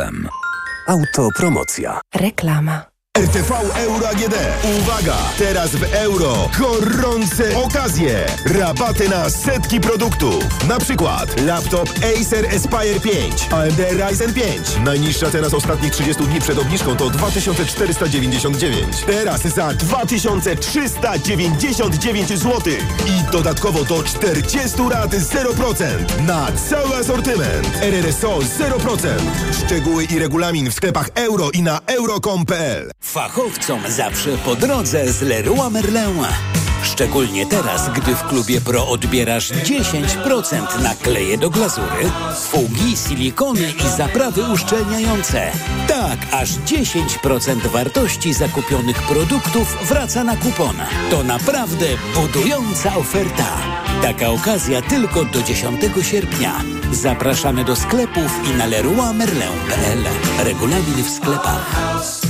FM. Autopromocja. Reklama. RTV Euro AGD. Uwaga! Teraz w euro gorące okazje. Rabaty na setki produktów. Na przykład laptop Acer Aspire 5, AMD Ryzen 5. Najniższa cena z ostatnich 30 dni przed obniżką to 2499. Teraz za 2399 zł. I dodatkowo do 40 rat 0% na cały asortyment. RRSO 0%. Szczegóły i regulamin w sklepach euro i na euro.com.pl. Fachowcom zawsze po drodze z Leroy Merlin. Szczególnie teraz, gdy w klubie Pro odbierasz 10% na kleje do glazury, fugi, silikony i zaprawy uszczelniające. Tak, aż 10% wartości zakupionych produktów wraca na kupon. To naprawdę budująca oferta. Taka okazja tylko do 10 sierpnia. Zapraszamy do sklepów i na leroymerlin.pl. Regulamin w sklepach.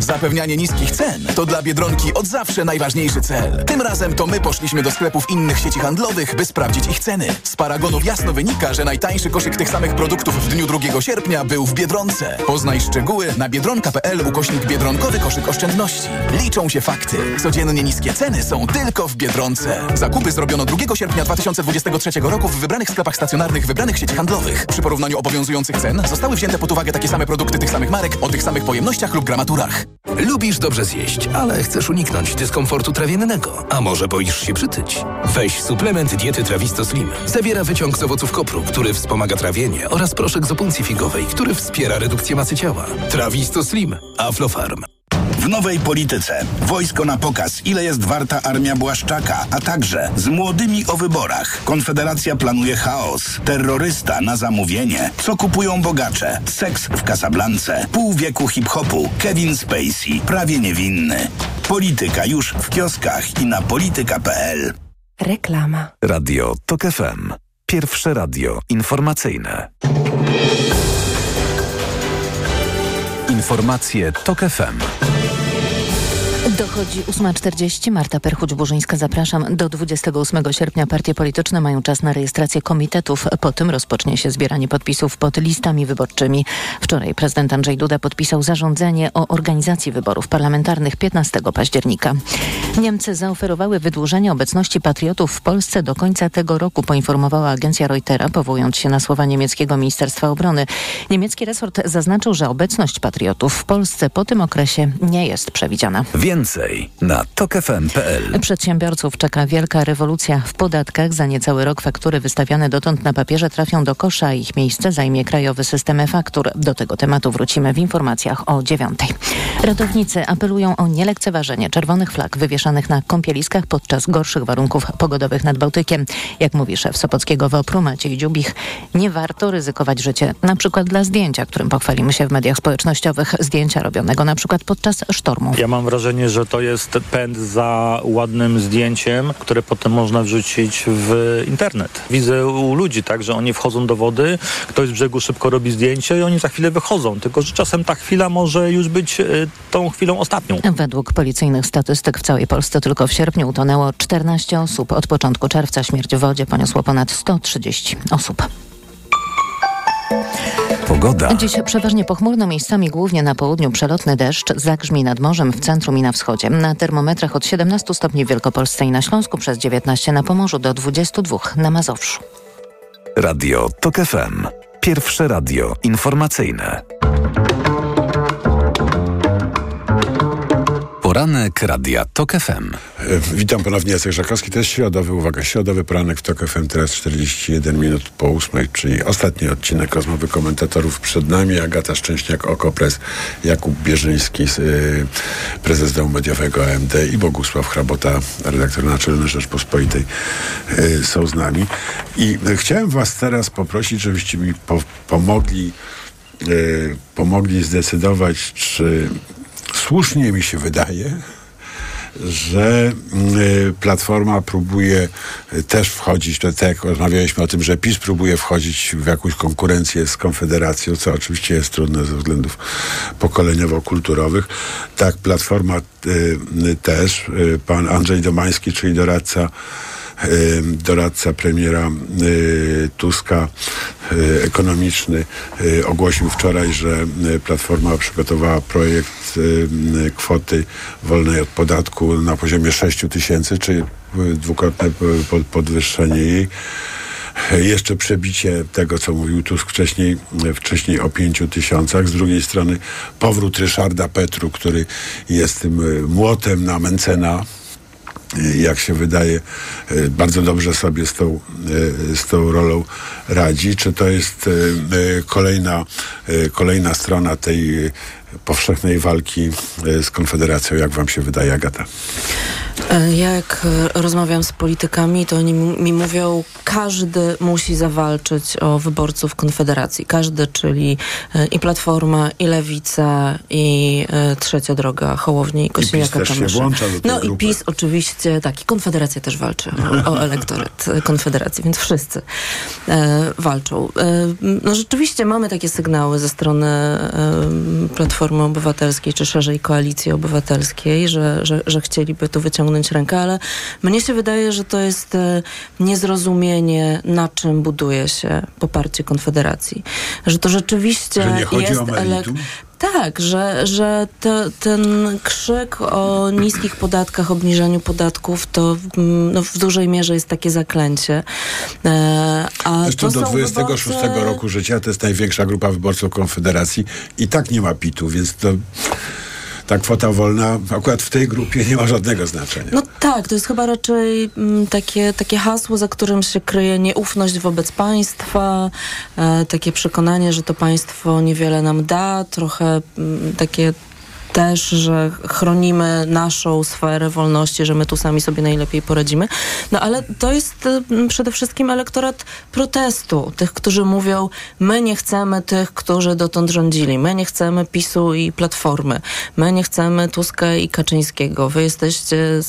Zapewnianie niskich cen to dla Biedronki od zawsze najważniejszy cel. Tym razem to my poszliśmy do sklepów innych sieci handlowych, by sprawdzić ich ceny. Z paragonów jasno wynika, że najtańszy koszyk tych samych produktów w dniu 2 sierpnia był w Biedronce. Poznaj szczegóły na biedronka.pl ukośnik biedronkowy koszyk oszczędności. Liczą się fakty. Codziennie niskie ceny są tylko w Biedronce. Zakupy zrobiono 2 sierpnia 2023 roku w wybranych sklepach stacjonarnych wybranych sieci handlowych. Przy porównaniu obowiązujących cen zostały wzięte pod uwagę takie same produkty tych samych marek o tych samych pojemnościach lub gramaturach. Lubisz dobrze zjeść, ale chcesz uniknąć dyskomfortu trawiennego. A może boisz się przytyć? Weź suplement diety Trawisto Slim. Zawiera wyciąg z owoców kopru, który wspomaga trawienie oraz proszek z opuncji figowej, który wspiera redukcję masy ciała. Trawisto Slim. Aflofarm. W nowej polityce wojsko na pokaz, ile jest warta armia Błaszczaka, a także z młodymi o wyborach. Konfederacja planuje chaos, terrorysta na zamówienie, co kupują bogacze, seks w Casablance, pół wieku hip-hopu, Kevin Spacey, prawie niewinny. Polityka już w kioskach i na polityka.pl. Reklama. Radio TOK FM. Pierwsze radio informacyjne. Informacje TOK FM. Dochodzi 8.40. Marta Perchuć-Burzyńska. Zapraszam. Do 28 sierpnia partie polityczne mają czas na rejestrację komitetów. Po tym rozpocznie się zbieranie podpisów pod listami wyborczymi. Wczoraj prezydent Andrzej Duda podpisał zarządzenie o organizacji wyborów parlamentarnych 15 października. Niemcy zaoferowały wydłużenie obecności patriotów w Polsce do końca tego roku, poinformowała agencja Reutera, powołując się na słowa niemieckiego Ministerstwa Obrony. Niemiecki resort zaznaczył, że obecność patriotów w Polsce po tym okresie nie jest przewidziana. Więcej na tokefm.pl. Przedsiębiorców czeka wielka rewolucja w podatkach. Za niecały rok faktury wystawiane dotąd na papierze trafią do kosza, a ich miejsce zajmie krajowy system e-faktur. Do tego tematu wrócimy w informacjach o dziewiątej. Ratownicy apelują o nielekceważenie czerwonych flag wywieszanych na kąpieliskach podczas gorszych warunków pogodowych nad Bałtykiem. Jak mówi szef Sopockiego WOPR-u Maciej Dziubich, nie warto ryzykować życie, na przykład dla zdjęcia, którym pochwalimy się w mediach społecznościowych, zdjęcia robionego na przykład podczas sztormu. Ja mam wrażenie, że to jest pęd za ładnym zdjęciem, które potem można wrzucić w internet. Widzę u ludzi tak, że oni wchodzą do wody, ktoś z brzegu szybko robi zdjęcie i oni za chwilę wychodzą. Tylko, że czasem ta chwila może już być y, tą chwilą ostatnią. Według policyjnych statystyk w całej Polsce tylko w sierpniu utonęło 14 osób. Od początku czerwca śmierć w wodzie poniosło ponad 130 osób. Pogoda. Dziś przeważnie pochmurno, miejscami głównie na południu przelotny deszcz, zagrzmi nad morzem w centrum i na wschodzie. Na termometrach od 17 stopni w Wielkopolsce i na Śląsku, przez 19 na Pomorzu do 22 na Mazowszu. Radio TOK FM. Pierwsze radio informacyjne. Poranek Radia TOK FM. Witam ponownie, Jacek Żakowski. To jest środowy, uwaga, środowy poranek w TOK FM, teraz 41 minut po ósmej, czyli ostatni odcinek rozmowy komentatorów przed nami. Agata Szczęśniak, Okopres, Jakub Bierzyński, y, prezes domu mediowego AMD i Bogusław Hrabota, redaktor naczelny Rzeczpospolitej y, są z nami. I chciałem was teraz poprosić, żebyście mi po pomogli pomogli zdecydować, czy słusznie mi się wydaje, że y, Platforma próbuje y, też wchodzić, to tak jak rozmawialiśmy o tym, że PiS próbuje wchodzić w jakąś konkurencję z Konfederacją, co oczywiście jest trudne ze względów pokoleniowo-kulturowych. Tak, Platforma y, też. Pan Andrzej Domański, czyli doradca doradca premiera Tuska ekonomiczny ogłosił wczoraj, że Platforma przygotowała projekt kwoty wolnej od podatku na poziomie 6 tysięcy, czyli dwukrotne podwyższenie jej jeszcze przebicie tego, co mówił Tusk wcześniej, wcześniej o pięciu tysiącach. Z drugiej strony powrót Ryszarda Petru, który jest tym młotem na Mencena, jak się wydaje, y, bardzo dobrze sobie z tą, y, z tą rolą radzi. Czy to jest y, y, kolejna, y, kolejna strona tej y, powszechnej walki y, z Konfederacją, jak wam się wydaje, Agata? E, Ja jak e, rozmawiam z politykami, to oni mi mówią, każdy musi zawalczyć o wyborców Konfederacji. Każdy, czyli e, i Platforma, i Lewica, i e, Trzecia Droga, Hołowni i Kosiniaka Kamysza. No i grupy. PiS oczywiście, tak, i Konfederacja też walczy o, o elektorat e, Konfederacji, więc wszyscy e, walczą. E, no rzeczywiście mamy takie sygnały ze strony e, Platformy Obywatelskiej, czy szerzej Koalicji Obywatelskiej, że, że, że chcieliby tu wyciągnąć rękę, ale mnie się wydaje, że to jest e, niezrozumienie, na czym buduje się poparcie Konfederacji. Że to rzeczywiście Że jest meritum? Tak, że, że te, ten krzyk o niskich podatkach, obniżaniu podatków, to no, w dużej mierze jest takie zaklęcie. E, a Zresztą to do są 26 wyborcy- roku życia to jest największa grupa wyborców Konfederacji i tak nie ma PIT-u, więc to ta kwota wolna akurat w tej grupie nie ma żadnego znaczenia. No tak, to jest chyba raczej mm, takie, takie hasło, za którym się kryje nieufność wobec państwa, e, takie przekonanie, że to państwo niewiele nam da, trochę mm, takie też, że chronimy naszą sferę wolności, że my tu sami sobie najlepiej poradzimy. No ale to jest mm, przede wszystkim elektorat protestu. Tych, którzy mówią, my nie chcemy tych, którzy dotąd rządzili. My nie chcemy PiSu i Platformy. My nie chcemy Tuska i Kaczyńskiego. Wy jesteście,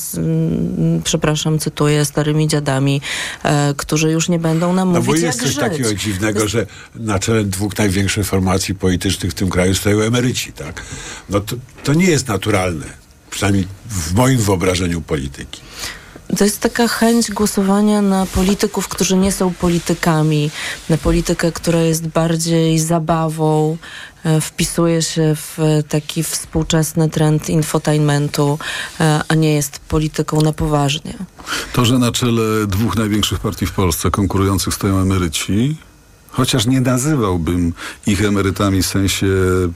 przepraszam, cytuję, starymi dziadami, e, którzy już nie będą nam No bo mówić, jest jak coś żyć. takiego dziwnego, że na czele dwóch największych formacji politycznych w tym kraju stoją emeryci, tak? No to, to nie jest naturalne. Przynajmniej w moim wyobrażeniu polityki. To jest taka chęć głosowania na polityków, którzy nie są politykami, na politykę, która jest bardziej zabawą, e, wpisuje się w taki współczesny trend infotainmentu, e, a nie jest polityką na poważnie. To, że na czele dwóch największych partii w Polsce konkurujących stoją emeryci, chociaż nie nazywałbym ich emerytami w sensie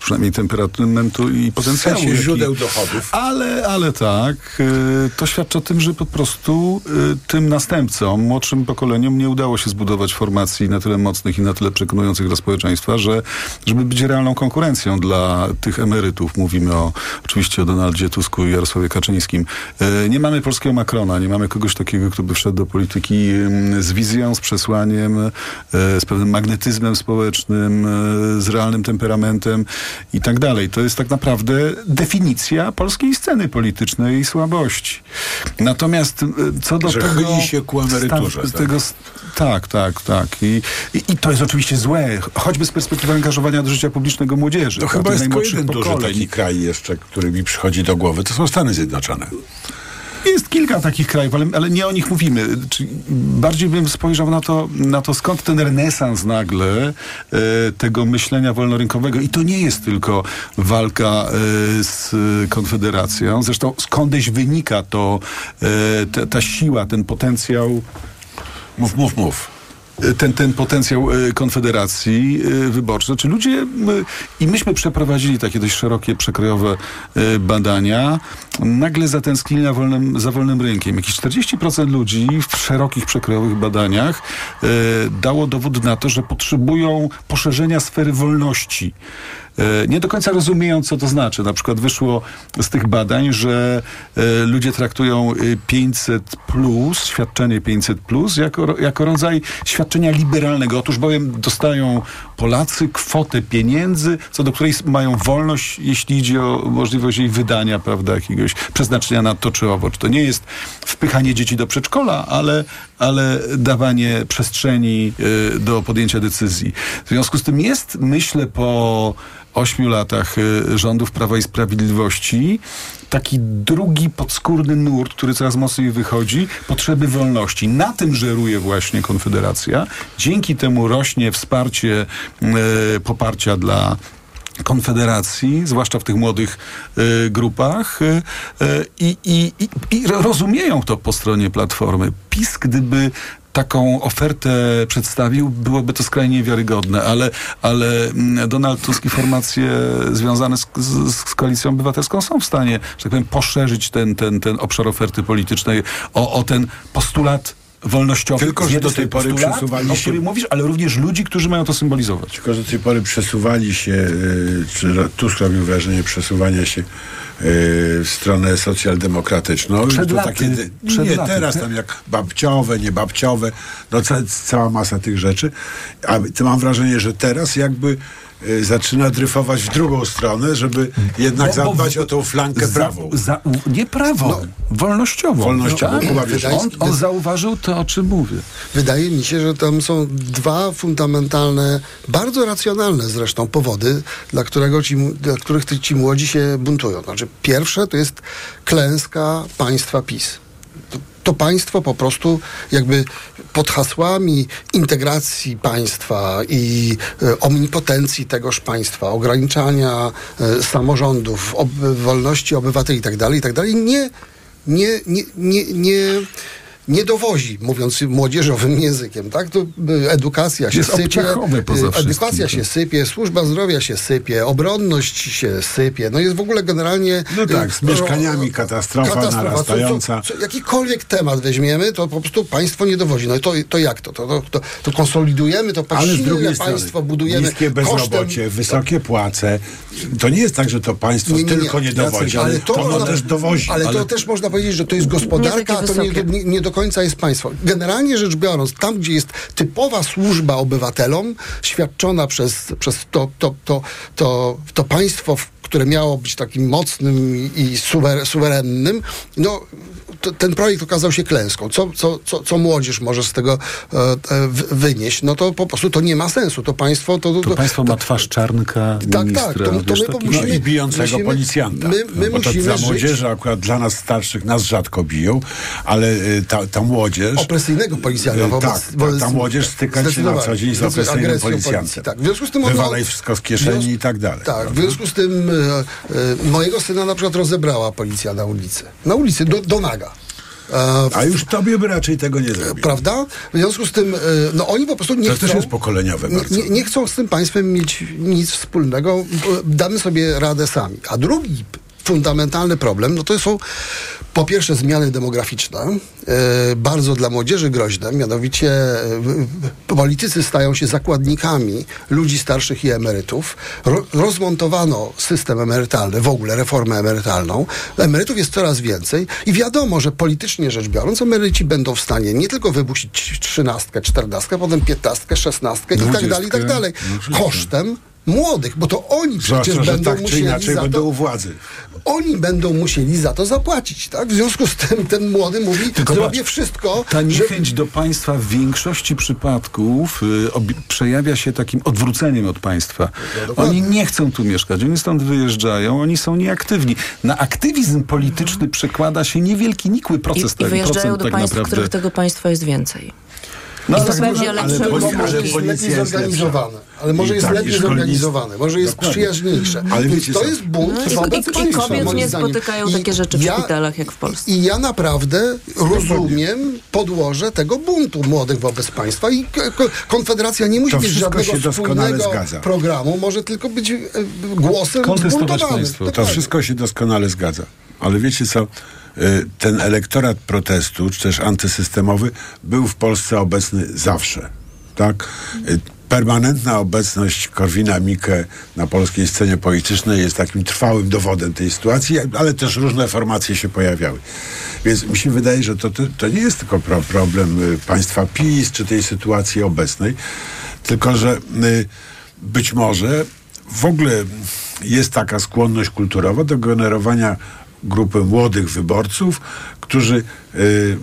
przynajmniej temperamentu i potencjału. sensie jaki- źródeł dochodów. Ale, ale tak, y, to świadczy o tym, że po prostu y, tym następcom, młodszym pokoleniom nie udało się zbudować formacji na tyle mocnych i na tyle przekonujących dla społeczeństwa, że żeby być realną konkurencją dla tych emerytów, mówimy o, oczywiście o Donaldzie Tusku i Jarosławie Kaczyńskim. Y, Nie mamy polskiego Macrona, nie mamy kogoś takiego, kto by wszedł do polityki z wizją, z przesłaniem, z pewnym magnetyzmem społecznym, y, z realnym temperamentem i tak dalej. To jest tak naprawdę definicja polskiej sceny politycznej i słabości. Natomiast y, co do Że tego... się ku emeryturze, tak? Tego, tak, tak, tak. I, i, I to jest oczywiście złe, choćby z perspektywy angażowania do życia publicznego młodzieży. To chyba jest tylko jeden duży taki kraj jeszcze, który mi przychodzi do głowy. To są Stany Zjednoczone. Jest kilka takich krajów, ale, ale nie o nich mówimy. Czy bardziej bym spojrzał na to, na to, skąd ten renesans nagle e, tego myślenia wolnorynkowego. I to nie jest tylko walka e, z Konfederacją. Zresztą skądś wynika to, e, ta, ta siła, ten potencjał. Mów, mów, mów. Ten, ten potencjał e, Konfederacji e, wyborczej. Czy ludzie, m, i myśmy przeprowadzili takie dość szerokie, przekrojowe e, badania, nagle zatęsknili na wolnym, za wolnym rynkiem. Jakieś 40% ludzi w szerokich, przekrojowych badaniach e, dało dowód na to, że potrzebują poszerzenia sfery wolności. E, Nie do końca rozumieją, co to znaczy. Na przykład wyszło z tych badań, że e, ludzie traktują e, 500 plus, świadczenie 500 plus, jako, jako rodzaj świadczenia liberalnego. Otóż bowiem dostają Polacy kwotę pieniędzy, co do której mają wolność, jeśli idzie o możliwość jej wydania, prawda, jakiegoś przeznaczenia na to czy owo. Czy to nie jest wpychanie dzieci do przedszkola, ale, ale dawanie przestrzeni e, do podjęcia decyzji. W związku z tym jest, myślę, po ośmiu latach y, rządów Prawa i Sprawiedliwości taki drugi podskórny nurt, który coraz mocniej wychodzi, potrzeby wolności. Na tym żeruje właśnie Konfederacja. Dzięki temu rośnie wsparcie y, poparcia dla Konfederacji, zwłaszcza w tych młodych y, grupach y, y, i, i, i, i ro- rozumieją to po stronie Platformy. PiS, gdyby taką ofertę przedstawił, byłoby to skrajnie wiarygodne, ale, ale mm, Donald Tusk i formacje związane z, z, z koalicją obywatelską są w stanie, że tak powiem, poszerzyć ten, ten, ten obszar oferty politycznej o, o ten postulat wolnościowy. Tylko, że do tej pory postulat, przesuwali o się- którym mówisz, ale również ludzi, którzy mają to symbolizować. Tylko, że do tej pory przesuwali się, y, czy Tusk robił wrażenie przesuwania się y, w stronę socjaldemokratyczną. Przed to laty, takie, przed nie, laty, teraz nie? tam jak babciowe, nie babciowe, no ca, cała masa tych rzeczy. A mam wrażenie, że teraz jakby zaczyna dryfować w drugą stronę, żeby jednak Bo- bo- zadbać o tą flankę za- prawą. Za, nie prawą, wolnościową. Wolnościową. Tak? Kuba, wiesz, on, on zauważył to, o czym mówię. Wydaje mi się, że tam są dwa fundamentalne, bardzo racjonalne zresztą powody, dla, którego ci, dla których ci młodzi się buntują. Znaczy, pierwsze to jest klęska państwa PiS. To, państwo po prostu jakby pod hasłami integracji państwa i e, omnipotencji tegoż państwa, ograniczania e, samorządów, wolności obywateli itd., itd., nie, nie, nie, nie, nie, nie dowozi, mówiąc młodzieżowym językiem, tak? To y, edukacja się Jest sypie, y, edukacja się tak. sypie, służba zdrowia się sypie, obronność się sypie, no jest w ogóle generalnie... No tak, y, z mieszkaniami katastrofa, Co- narastająca. Co, co, jakikolwiek temat weźmiemy, to po prostu państwo nie dowodzi. No to, to jak to? To, to, to, to konsolidujemy, to Ale silne państwo budujemy niskie bezrobocie, kosztem... wysokie płace. To nie jest tak, że to państwo tylko nie dowodzi, ale to ono można- też dowozi. Ale, to też można powiedzieć, że to jest gospodarka, a to nie, nie, nie do końca jest państwo. Generalnie rzecz biorąc, tam, gdzie jest typowa służba obywatelom, świadczona przez, przez to, to, to, to, to państwo, które miało być takim mocnym i suwer, suwerennym, no ten projekt okazał się klęską. Co, co, co, co młodzież może z tego e, wy- wynieść? No to po prostu to nie ma sensu. To państwo... To, To państwo ma twarz czarnka Tak, ministra. tak, to- to my taki- musimy- No i bijącego musimy- policjanta. my- my no, to musimy dla żyć- młodzieży, akurat dla nas starszych, nas rzadko biją, ale y, ta, ta młodzież... opresyjnego policjanta Y, wobec, tak, ta, wobec ta młodzież styka się na co dzień z opresyjnym policjantem. tak. W związku z tym Wywalaj wszystko z kieszeni i tak dalej. Tak, w związku z tym e, e, mojego syna na przykład rozebrała policja na ulicy. Na ulicy, do, do naga. E, A już tobie by raczej tego nie zrobił. Prawda? W związku z tym, e, no oni po prostu nie To chcą... też jest pokoleniowe bardzo. nie, nie chcą z tym państwem mieć nic wspólnego, damy sobie radę sami. A drugi fundamentalny problem, no to są po pierwsze zmiany demograficzne, e, bardzo dla młodzieży groźne, mianowicie e, politycy stają się zakładnikami ludzi starszych i emerytów. Ro, rozmontowano system emerytalny, w ogóle reformę emerytalną. Emerytów jest coraz więcej i wiadomo, że politycznie rzecz biorąc, emeryci będą w stanie nie tylko wybusić trzynastkę, czternastkę, potem piętnastkę, szesnastkę i tak dalej, i tak dalej. Kosztem młodych, bo to oni przecież Zwłaszcza, że będą tak czy musieli inaczej za będą to, u władzy. oni będą musieli za to zapłacić, tak? W związku z tym ten młody mówi, Tylko zrobię patrz, wszystko, Ta że... niechęć do państwa w większości przypadków y, obi- przejawia się takim odwróceniem od państwa. dokładnie. oni nie chcą tu mieszkać, oni stąd wyjeżdżają, oni są nieaktywni. Na aktywizm polityczny przekłada się niewielki, nikły I, proces I tego, wyjeżdżają procent do tak państw, w naprawdę. których tego państwa jest więcej. No, I to tak, będzie ale lepsze ale może jest policja lepiej jest zorganizowane, ale może jest tak, lepiej zorganizowane, może jest Dokładnie. przyjaźniejsze. Ale wiecie to jest bunt No i- wobec i- i kobiet nie zdaniem. spotykają I takie rzeczy w szpitalach jak w Polsce. I ja naprawdę rozumiem podłoże tego buntu młodych wobec państwa i ko- ko- Konfederacja nie musi To mieć wszystko żadnego się doskonale wspólnego zgadza. programu, może tylko być e, głosem Kontestować państwo. To wszystko się doskonale zgadza. Ale wiecie co? Y, Ten elektorat protestu, czy też antysystemowy, był w Polsce obecny zawsze. Tak? Y, Permanentna obecność Korwina Mikke na polskiej scenie politycznej jest takim trwałym dowodem tej sytuacji, ale też różne formacje się pojawiały. Więc mi się wydaje, że to, to, nie jest tylko pro, problem y, państwa PiS, czy tej sytuacji obecnej, tylko że być może w ogóle jest taka skłonność kulturowa do generowania grupy młodych wyborców, którzy y,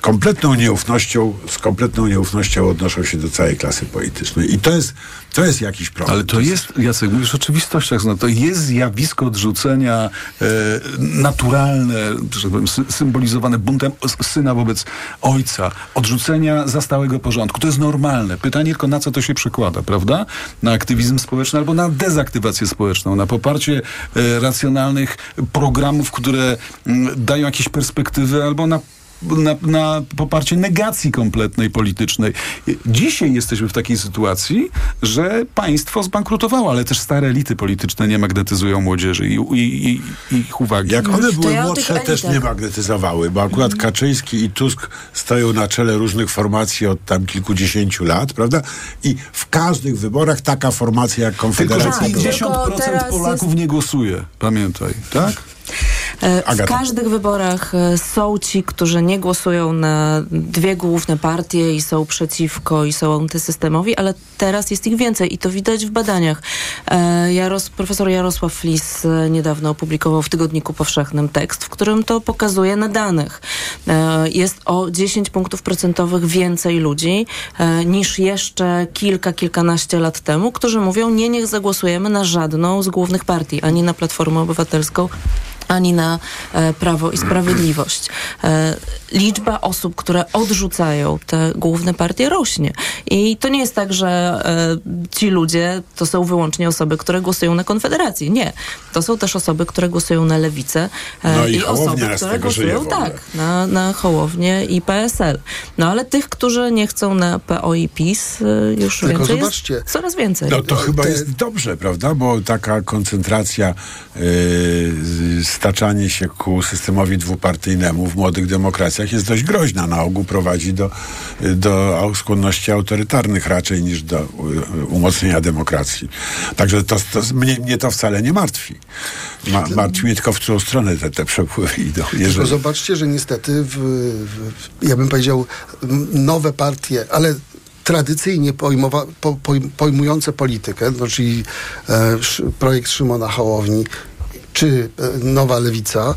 kompletną nieufnością, z kompletną nieufnością odnoszą się do całej klasy politycznej. I to jest, to jest jakiś problem. Ale to jest, Jacek, mówisz o rzeczywistościach, no to jest zjawisko odrzucenia e, naturalne, tak symbolizowane buntem syna wobec ojca, odrzucenia zastałego porządku. To jest normalne. Pytanie tylko na co to się przekłada, prawda? Na aktywizm społeczny albo na dezaktywację społeczną, na poparcie e, racjonalnych programów, które mm, dają jakieś perspektywy albo na na, na poparcie negacji kompletnej politycznej. Dzisiaj jesteśmy w takiej sytuacji, że państwo zbankrutowało, ale też stare elity polityczne nie magnetyzują młodzieży i, i, i ich uwagi. Jak one były ja młodsze, też nie magnetyzowały, bo akurat Kaczyński i Tusk stoją na czele różnych formacji od tam kilkudziesięciu lat, prawda? I w każdych wyborach taka formacja jak Tylko, że Konfederacja... Tak, tylko 50% teraz Polaków nie głosuje. Pamiętaj, tak? E, W Agata. każdych wyborach e, są ci, którzy nie głosują na dwie główne partie i są przeciwko i są antysystemowi, ale teraz jest ich więcej i to widać w badaniach. E, Jaros, profesor Jarosław Flis niedawno opublikował w Tygodniku Powszechnym tekst, w którym to pokazuje na danych. Jest o 10 punktów procentowych więcej ludzi niż jeszcze kilka, kilkanaście lat temu, którzy mówią, nie, niech zagłosujemy na żadną z głównych partii, ani na Platformę Obywatelską, ani na e, Prawo i Sprawiedliwość. E, liczba osób, które odrzucają te główne partie rośnie. I to nie jest tak, że e, ci ludzie to są wyłącznie osoby, które głosują na Konfederację. Nie. To są też osoby, które głosują na Lewicę e, No i i osoby, które głosują tak, na, na Hołownię i PSL. No ale tych, którzy nie chcą na PO i PiS e, już Tylko więcej zobaczcie. jest coraz więcej. No to chyba te- jest dobrze, prawda? Bo taka koncentracja, yy, staczanie się ku systemowi dwupartyjnemu w młodych demokracjach jest dość groźna. Na ogół prowadzi do, do skłonności autorytarnych raczej niż do y, umocnienia demokracji. Także to, to mnie, mnie to wcale nie martwi. Ma, martwi mnie tylko w którą stronę te, te przepływy idą. Jeżeli... zobaczcie, że niestety, w, w, ja bym powiedział, nowe partie, ale tradycyjnie pojmowa, po, poj- pojmujące politykę, no, czyli e, sz, projekt Szymona Hołowni, czy e, Nowa Lewica,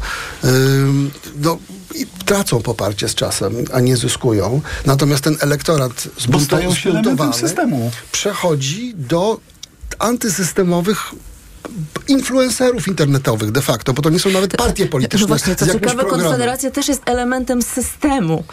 no, tracą poparcie z czasem, a nie zyskują. Natomiast ten elektorat stają się zbuntowany systemu. przechodzi do antysystemowych influencerów internetowych de facto, bo to nie są nawet partie polityczne. No właśnie, co ciekawe. Konfederacja też jest elementem systemu.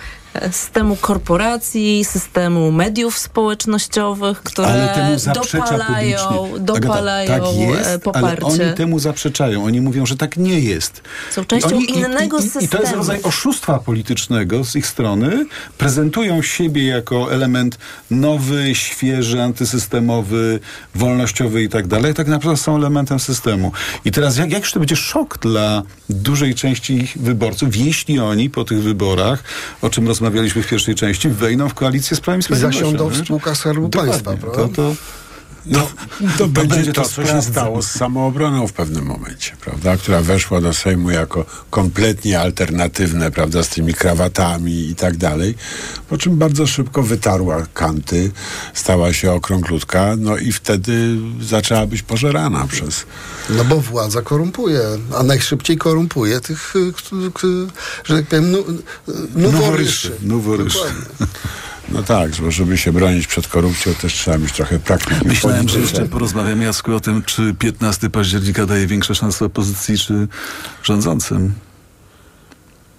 Systemu korporacji, systemu mediów społecznościowych, które dopalają, publicznie. dopalają Agata, tak jest, e, poparcie. ale oni temu zaprzeczają. Oni mówią, że tak nie jest. Są częścią oni, innego i, i, I to jest systemu. rodzaj oszustwa politycznego z ich strony. Prezentują siebie jako element nowy, świeży, antysystemowy, wolnościowy i tak dalej. Tak naprawdę są elementem systemu. I teraz jak, jakż to będzie szok dla dużej części ich wyborców, jeśli oni po tych wyborach, o czym rozmawialiśmy w pierwszej części, wejdą w koalicję z Prawem i Sprawiedliwością. zasiądą w spółkach Skarbu. Państwa, prawda? To, to, No, to, będzie będzie to, to co się stało z samoobroną w pewnym momencie, prawda? Która weszła do Sejmu jako kompletnie alternatywne, prawda? Z tymi krawatami i tak dalej. Po czym bardzo szybko wytarła kanty, stała się okrąglutka, no i wtedy zaczęła być pożerana przez... No bo władza korumpuje, a najszybciej korumpuje tych, y, k- k- że tak powiem, nu, noworyszy. Noworyszy. Dokładnie. No tak, bo żeby się bronić przed korupcją, też trzeba mieć trochę praktyki. Myślałem, że jeszcze porozmawiamy, Jacku, o tym, czy 15 października daje większe szanse opozycji, czy rządzącym.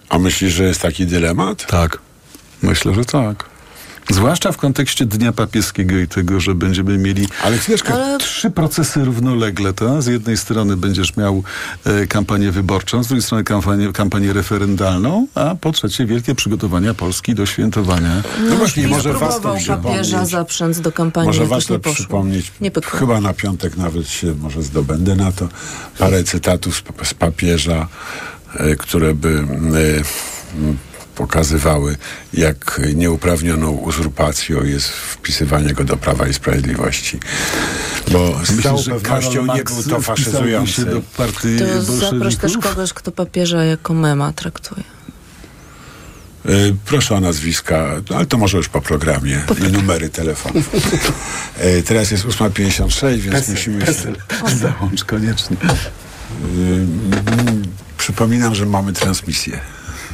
A myślisz, że jest taki dylemat? Tak. Myślę, że tak. Zwłaszcza w kontekście Dnia Papieskiego i tego, że będziemy mieli Ale trzy procesy równolegle. To? Z jednej strony będziesz miał e, kampanię wyborczą, z drugiej strony kampanię, kampanię referendalną, a po trzecie wielkie przygotowania Polski do świętowania. No właśnie, PiS może papieża przypomnieć. zaprzęc do kampanii, Może nie poszło. przypomnieć, Nie pykło. chyba na piątek nawet się może zdobędę na to, parę cytatów z, z papieża, e, które by e, pokazywały, jak nieuprawnioną uzurpacją jest wpisywanie go do Prawa i Sprawiedliwości. Bo z Myślę, całą że pewnością nie był to faszyzujący. się do partii To zaproś też kogoś, kto papieża jako mema traktuje. E, Proszę o nazwiska, no, ale to może już po programie i numery telefonów. E, Teraz jest 8.56, więc musimy... Pesel, załącz koniecznie. Mm, Przypominam, że mamy transmisję.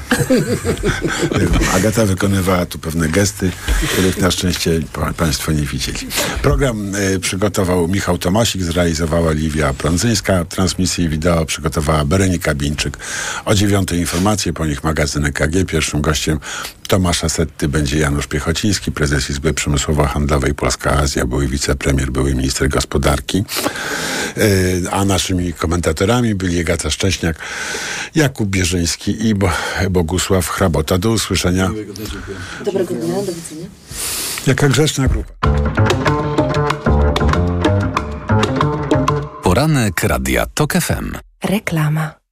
Agata wykonywała tu pewne gesty, których na szczęście pa- Państwo nie widzieli. Program e, przygotował Michał Tomasik, zrealizowała Liwia Prądzyńska. Transmisję wideo przygotowała Berenika Bińczyk. O dziewiątej informacje, po nich magazyn EKG. Pierwszym gościem Tomasza Setty będzie Janusz Piechociński, prezes Izby Przemysłowo-Handlowej Polska Azja, były wicepremier, były minister gospodarki. Yy, a naszymi komentatorami byli Agata Szcześniak, Jakub Bierzyński i Bo Bogusław Hrabota. Do usłyszenia. Dobrego dnia, do widzenia. Jaka grzeczna grupa. Poranek Radia TOK FM. Reklama.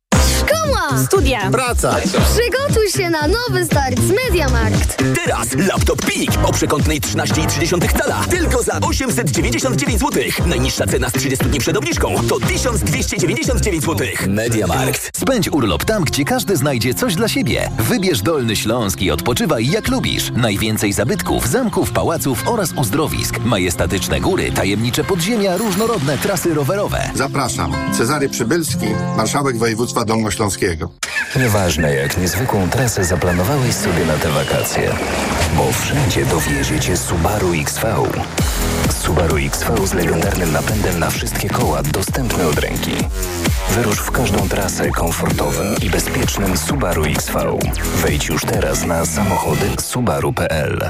Szkoła! Studia! Praca! Przygotuj się na nowy start z Mediamarkt! Teraz laptop Pik o przekątnej 13,3 cala tylko za 899 zł. Najniższa cena z 30 dni przed obniżką to 1299 zł. Mediamarkt. Spędź urlop tam, gdzie każdy znajdzie coś dla siebie. Wybierz Dolny Śląsk i odpoczywaj jak lubisz. Najwięcej zabytków, zamków, pałaców oraz uzdrowisk. Majestatyczne góry, tajemnicze podziemia, różnorodne trasy rowerowe. Zapraszam. Cezary Przybylski, marszałek województwa dolnośląskiego. Nieważne jak niezwykłą trasę zaplanowałeś sobie na te wakacje, bo wszędzie dowiezie cię Subaru XV. Subaru XV z legendarnym napędem na wszystkie koła dostępny od ręki. Wyrusz w każdą trasę komfortowym i bezpiecznym Subaru XV. Wejdź już teraz na samochody subaru.pl.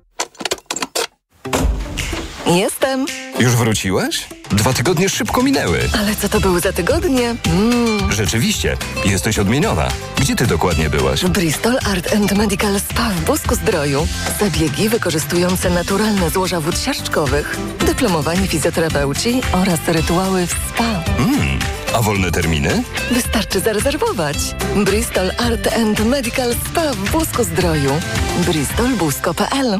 Jestem. Już wróciłaś? Dwa tygodnie szybko minęły. Ale co to były za tygodnie? Mm. Rzeczywiście, jesteś odmieniona. Gdzie ty dokładnie byłaś? Bristol Art and Medical Spa w Busku Zdroju. Zabiegi wykorzystujące naturalne złoża wód siarczkowych, dyplomowani fizjoterapeuci oraz rytuały w spa. Mm. A wolne terminy? Wystarczy zarezerwować. Bristol Art and Medical Spa w Busku Zdroju. bristolbusko.pl